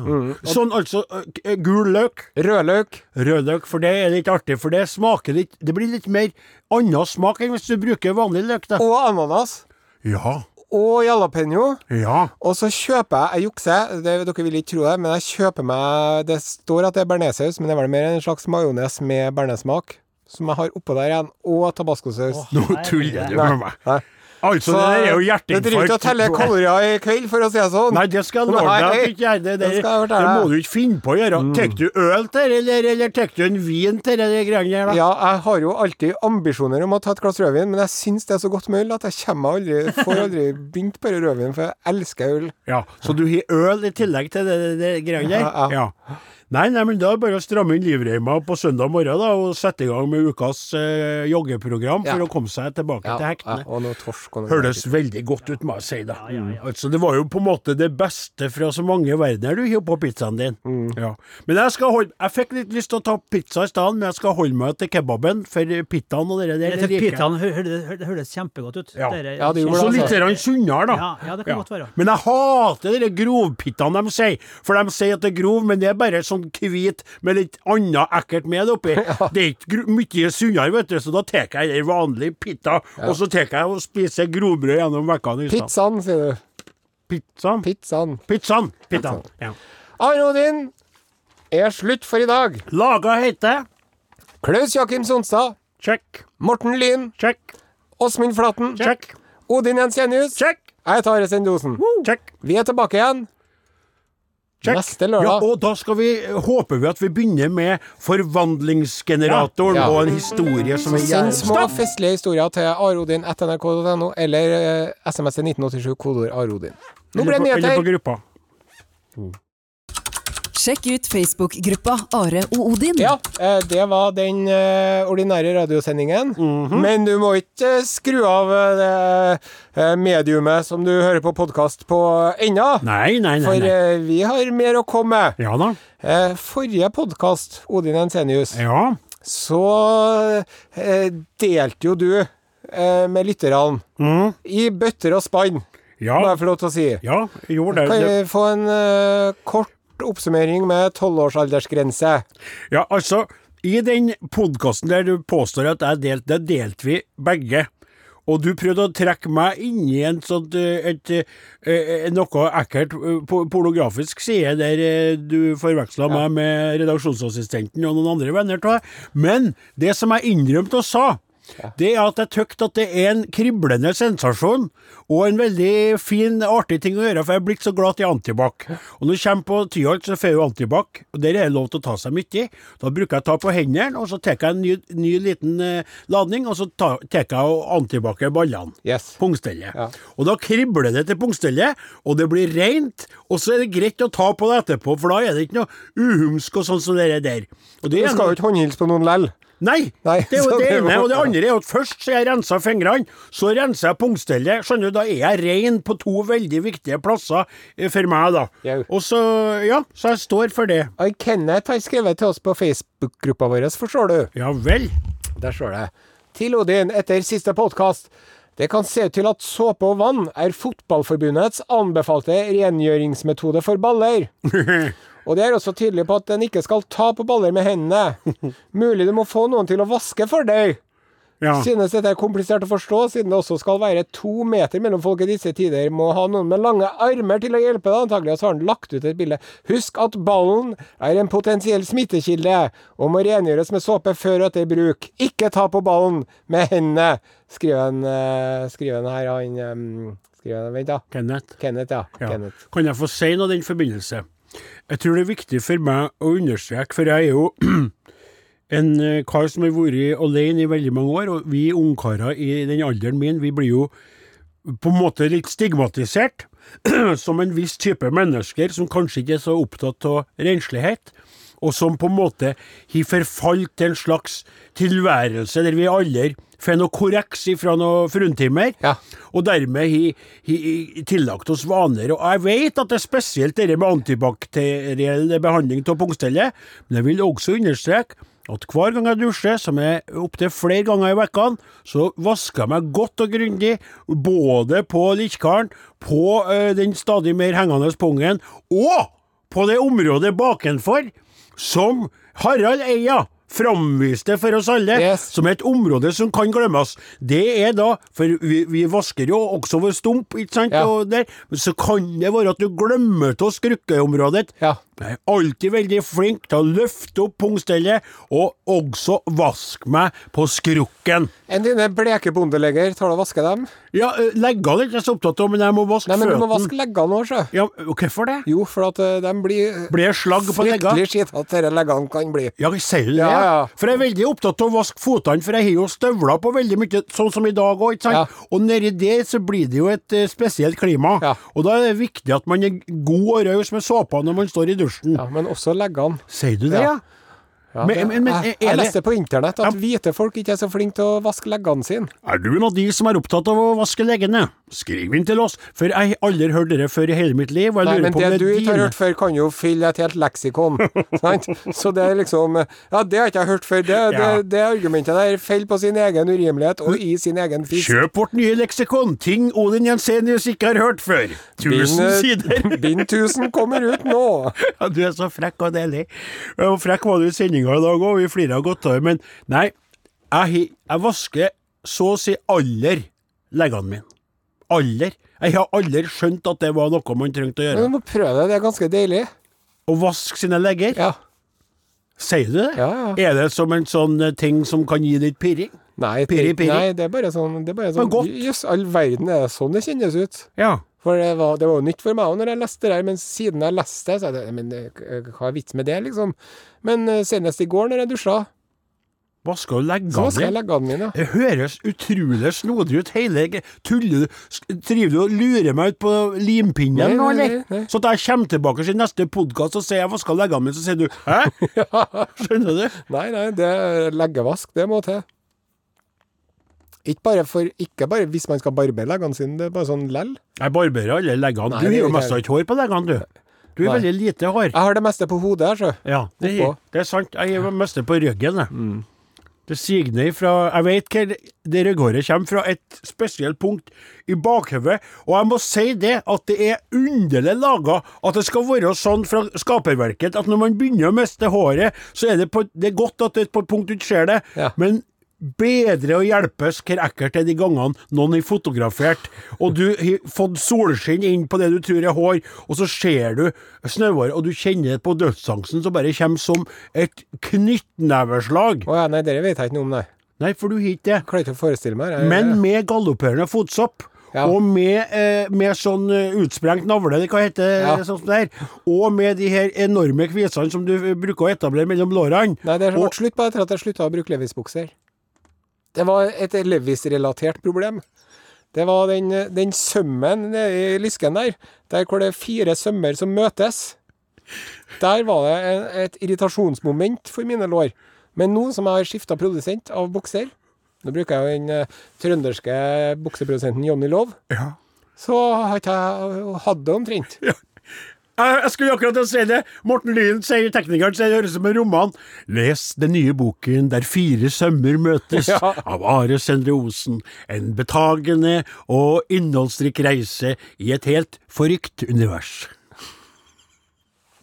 Sånn altså eh, gul løk,
Rødløk.
rødløk, for det er litt artig, for det smaker litt Det blir litt mer annen smak enn hvis du bruker vanlig løk, da.
Og ananas.
Ja.
Og jalapeño.
Ja.
Og så kjøper jeg Jeg jukser, det, dere vil ikke tro det, men jeg kjøper meg Det står at det er bearnéssaus, men det er vel mer en slags majones med bearnéssmak. Som jeg har oppå der igjen. Og tabascosaus.
Nå tuller du med meg.
Nei.
Altså,
Så
det er jo
det driver ikke å telle
hjerteinfarkt.
kalorier i kveld, for å si det sånn.
Nei, det skal jeg love deg ikke gjør. Det,
det
det, det må du ikke finne på å gjøre. Tar du øl til, eller, eller tar du en vin til de greiene der.
Ja, jeg har jo alltid ambisjoner om å ta et glass rødvin, men jeg syns det er så godt med øl at jeg kommer aldri får aldri begynt på rødvin, for jeg elsker øl.
Ja, Så du har øl i tillegg til det greiene der?
Ja, ja.
Nei, nei, men da er det bare å stramme inn livreima på søndag morgen da, og sette i gang med ukas eh, joggeprogram for
Ja.
å komme seg tilbake til hektene.
og noe torsk og noe
Høres veldig godt ut, må jeg si da. Altså, det var jo på en måte det beste fra så mange verdener du hiver på pizzaen din.
Mm.
Ja. Men jeg skal holde Jeg fikk litt lyst til å ta pizza i stedet, men jeg skal holde meg til kebaben, for pitaen og det der det.
Pitaen hø- hø- hø- det høres kjempegodt ut.
Ja.
Dere-
Ja, det gjorde det,
litt
altså.
grann sunnere, da.
Ja, ja, det kan godt være.
Men jeg hater de grovpittene de sier. For de sier at det er grov, men det er bare sånn hvit med litt annet ekkelt med oppi. Det er ikke mye sunnere, vet du, så da tar jeg en vanlig pitta, og så tar jeg og spiser grovbrød gjennom vekkene.
Pizzaen, sier du.
Pizzaen?
Pizzaen.
Pizzaen. Pizzaen. Ja.
Are Odin er slutt for i dag.
Laga heter
Klaus Jakim Sonstad,
Check.
Morten Lyn,
Check.
Åsmund Flaten,
Check.
Odin Jensenius.
Check.
Jeg tar Are Sendosen.
Check.
Vi er tilbake igjen
Check.
neste lørdag.
Ja, og da skal vi, håper vi at vi begynner med forvandlingsgeneratoren
Ja.
og en historie som er
Send
jævlig
små festlige historier til arodin.nrk.no eller SMS til 1987 kodeord arodin. Nå ble det
Eller på-
nyheter.
gruppa.
Sjekk ut Facebook-gruppa Are og Odin.
Ja, eh, det var den eh, ordinære radiosendingen.
Mhm.
Men du må ikke eh, skru av det mediumet som du hører på podkast på ennå.
Nei, nei, nei.
For
nei.
vi har mer å komme med.
Ja da.
Eh, forrige podkast, Odin Ensenius,
Ja.
så delte jo du eh, med lytterne
Mm.
i bøtter og spann, må
Ja.
jeg få lov til å si.
Ja, gjorde det.
Kan vi få en kort oppsummering med tolvårsaldersgrense?
Ja, altså, i den podkasten der du påstår at jeg delte, det delte vi begge. Og du prøvde å trekke meg inn i en sånt, et, et, eh, noe ekkelt eh, pornografisk side, der eh, du forveksla meg med redaksjonsassistenten og noen andre venner av. Men det som jeg innrømte og sa, det er at jeg tykte at det er en kriblende sensasjon, og en veldig fin, artig ting å gjøre, for jeg er blitt så glad i antibac. Og når du kommer på Tyholt, så får jo antibac, og der er det lov til å ta seg mye. Da bruker jeg å ta på hendene, og så tar jeg en ny, ny liten eh, ladning, og så tar jeg og antibac ballene.
Yes.
Pungstellet.
Ja.
Og da kribler det til pungstellet, og det blir rent, og så er det greit å ta på det etterpå, for da er det ikke noe uhumsk og sånn som det der. Og det
Du skal jo ikke håndhilse på noen lell.
Nei,
Nei,
det er jo det ene. Og det andre er at først så jeg rensa fingrene, så renser jeg pungstellet. Skjønner du, da er jeg rein på to veldig viktige plasser eh, for meg, da.
Ja.
Og så, ja, så jeg står for det.
Og Kenneth har skrevet til oss på Facebook-gruppa vår, forstår du.
Ja vel.
Der står det. Til Odin etter siste podkast. Det kan se ut til at såpe og vann er Fotballforbundets anbefalte rengjøringsmetode for baller. Og det er også tydelig på at den ikke skal ta på baller med hendene. Mulig du må få noen til å vaske for deg.
Ja.
Synes dette er komplisert å forstå, siden det også skal være to meter mellom folk i disse tider. Må ha noen med lange armer til å hjelpe deg, antagelig. Og så har han lagt ut et bilde. Husk at ballen er en potensiell smittekilde, og må rengjøres med såpe før og etter bruk. Ikke ta på ballen med hendene, skriver han, eh, skriver han her. Han, eh, skriver han, vent da.
Kenneth.
Kenneth, ja.
Ja.
Kenneth.
Kan jeg få si noe i den forbindelse? Jeg tror det er viktig for meg å understreke, for jeg er jo en eh, kar som har vært alene i veldig mange år, og vi ungkarer i den alderen min, vi blir jo på en måte litt stigmatisert som en viss type mennesker som kanskje ikke er så opptatt av renslighet, og som på en måte har forfalt til en slags tilværelse der vi alle får noe korreks fra noen fruntimmer,
Ja.
og dermed har tillagt oss vaner. Og jeg vet at det er spesielt dette med antibakteriell behandling av pungstellet, men jeg vil også understreke at hver gang jeg dusjer, som er opptil flere ganger i vekkene, så vasker jeg meg godt og grundig, både på likkaren, på ø, den stadig mer hengende pungen, og på det området bakenfor, som Harald Eia framviste for oss alle,
Yes.
som er et område som kan glemmes. Det er da, for vi, vi vasker jo også vår stump, ikke sant,
Ja.
der, men så kan det være at du glemmer av skrukkeområdet.
Ja.
Jeg er alltid veldig flink til å løfte opp pungstellet, og også vaske meg på skrukken.
Enn dine bleke bondeleger, tar du og vasker dem?
Ja, eh, leggene er ikke så opptatt av, men jeg må vaske
Nei, men du må vaske leggene òg, sjø.
Ja, hvorfor det?
Jo, for at eh, de blir
Blir jeg slagg på leggene?
Fryktelig skitete disse leggene kan bli.
Ja, sier du det?
Ja, ja.
For jeg er veldig opptatt av å vaske fotene, for jeg har jo støvler på veldig mye, sånn som i dag òg, ikke sant?
Ja.
Og nedi der så blir det jo et eh, spesielt klima.
Ja.
Og da er det viktig at man er god og raus med såpa når man står i dusjen.
Ja, men også leggene.
Sier du det,
Ja.
Ja? Men- men- men
jeg, jeg leste på internett at
Ja.
hvite folk ikke er så flinke til å vaske leggene sine.
Er du en av de som er opptatt av å vaske leggene? Skriv inn til oss, for jeg har aldri hørt dere før i hele mitt liv, jeg
Nei,
lurer
men
på
det
det
du ikke har hørt før, kan jo fylle et helt leksikon. sant? Så det er liksom Ja, det har ikke jeg hørt før. Det,
Ja.
det, det argumentet der faller på sin egen urimelighet og i sin egen fisk.
Kjøp vårt nye leksikon, ting Odin Jensenius ikke har hørt før. Tusen
Bind,
sider.
Bind 1000 kommer ut nå.
Ja, du er så frekk og deilig. Frekk var du i sendinga i dag òg, vi flirer godt av det. Men nei, jeg, jeg vasker så å si aller leggene mine. Aller. Jeg har aldri skjønt at det var noe man trengte å gjøre.
Men du må prøve det, det er ganske deilig.
Å vaske sine legger.
Ja.
Sier du det?
Ja, ja.
Er det som en sånn eh, ting som kan gi litt pirring?
Nei,
Piri, piri.
nei, det er bare sånn, det er bare sånn. Jøss, all verden, er det sånn det kjennes ut?
Ja.
For det var, det var jo nytt for meg også når jeg leste det her, men siden jeg leste det, så er det Men eh, hva er vits med det, liksom? Men eh, senest i går, når jeg dusja, vaska jeg
dine?
leggene mine.
Det høres utrolig snodig ut. Hele Tuller du? Driver du og lurer meg ut på limpinnen nå, eller? Så at jeg kommer tilbake til neste podkast og sier jeg vaska leggene mine, så sier du hæ? Skjønner du?
Nei, nei, det er leggevask, det må til. Ikke bare, for, ikke bare hvis man skal barbere leggene sine, det er bare sånn lell.
Jeg barberer alle leggene.
Nei,
Du har jo mest
ikke
hår på leggene, du. Du har veldig lite hår.
Jeg har det meste på hodet her, sjø.
Ja, det, det er sant. Jeg har det meste på ryggen, jeg.
Mm.
Det siger ned fra Jeg vet hvor det rygghåret kommer fra, et spesielt punkt i bakhodet. Og jeg må si det, at det er underlig laga at det skal være sånn fra skaperverket at når man begynner å miste håret, så er det på Det er godt at det er på et punkt du ikke ser det,
Ja.
men bedre å hjelpes hvor ekkelt er de gangene noen har fotografert, og du har fått solskinn inn på det du tror er hår, og så ser du snøhåret, og du kjenner det på dødsangsten som bare kommer som et knyttneveslag.
Å ja, nei, dere vet jeg ikke noe om, nei.
Nei, for du har ikke det.
Klarer ikke å forestille meg. Jeg,
Men med galopperende fotsopp.
Ja.
Og med, eh, med sånn eh, utsprengt navle, det hva heter
Ja.
det her. Og med de her enorme kvisene som du bruker å etablere mellom lårene.
Nei, det ble
vært
slutt på etter at jeg slutta å bruke Levis-bukser. Det var et Levis-relatert problem. Det var den, den sømmen nede i lysken der, der hvor det er fire sømmer som møtes. Der var det en, et irritasjonsmoment for mine lår. Men nå som jeg har skifta produsent av bukser Nå bruker jeg jo den eh, trønderske bukseprodusenten Johnny Love.
Ja.
Så har ikke jeg hatt det omtrent.
Jeg jeg skulle akkurat si det. Morten Lyen sier teknikeren sier det høres ut som en roman. Les den nye boken Der fire sømmer møtes,
Ja.
av Are Sendre Osen. En betagende og innholdsrik reise i et helt forrykt univers.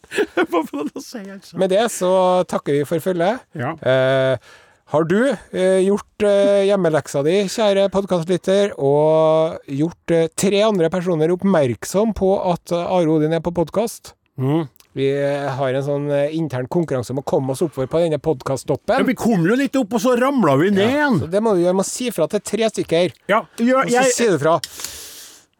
Hva får han å si, altså?
Med det så takker vi for følget.
Ja.
Eh, har du eh, gjort eh, hjemmeleksa di, kjære podkastlytter, og gjort eh, tre andre personer oppmerksom på at eh, Are Odin er på podkast?
Mm.
Vi eh, har en sånn eh, intern konkurranse om å komme oss oppover på denne
Ja, vi kom jo litt opp, og så ramla vi ned igjen.
Ja, det må du gjøre. med å si fra til tre stykker.
Ja, gjør,
Og så sier du fra.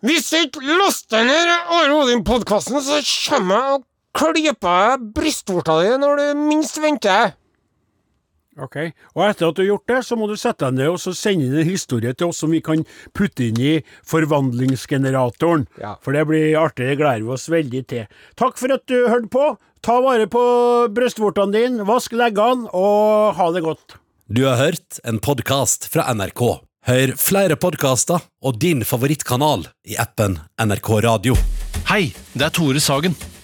Hvis du ikke laster ned Are Odin-podkasten, så kommer jeg og klyper brystvorta di når du minst venter.
Ok, og etter at du har gjort det, så må du sette deg ned og så sende inn en historie til oss som vi kan putte inn i forvandlingsgeneratoren.
Ja.
For det blir artig, det gleder vi oss veldig til. Takk for at du hørte på. Ta vare på brystvortene dine, vask leggene, og ha det godt.
Du har hørt en podkast fra NRK. Hør flere podkaster og din favorittkanal i appen NRK Radio.
Hei, det er Tore Sagen.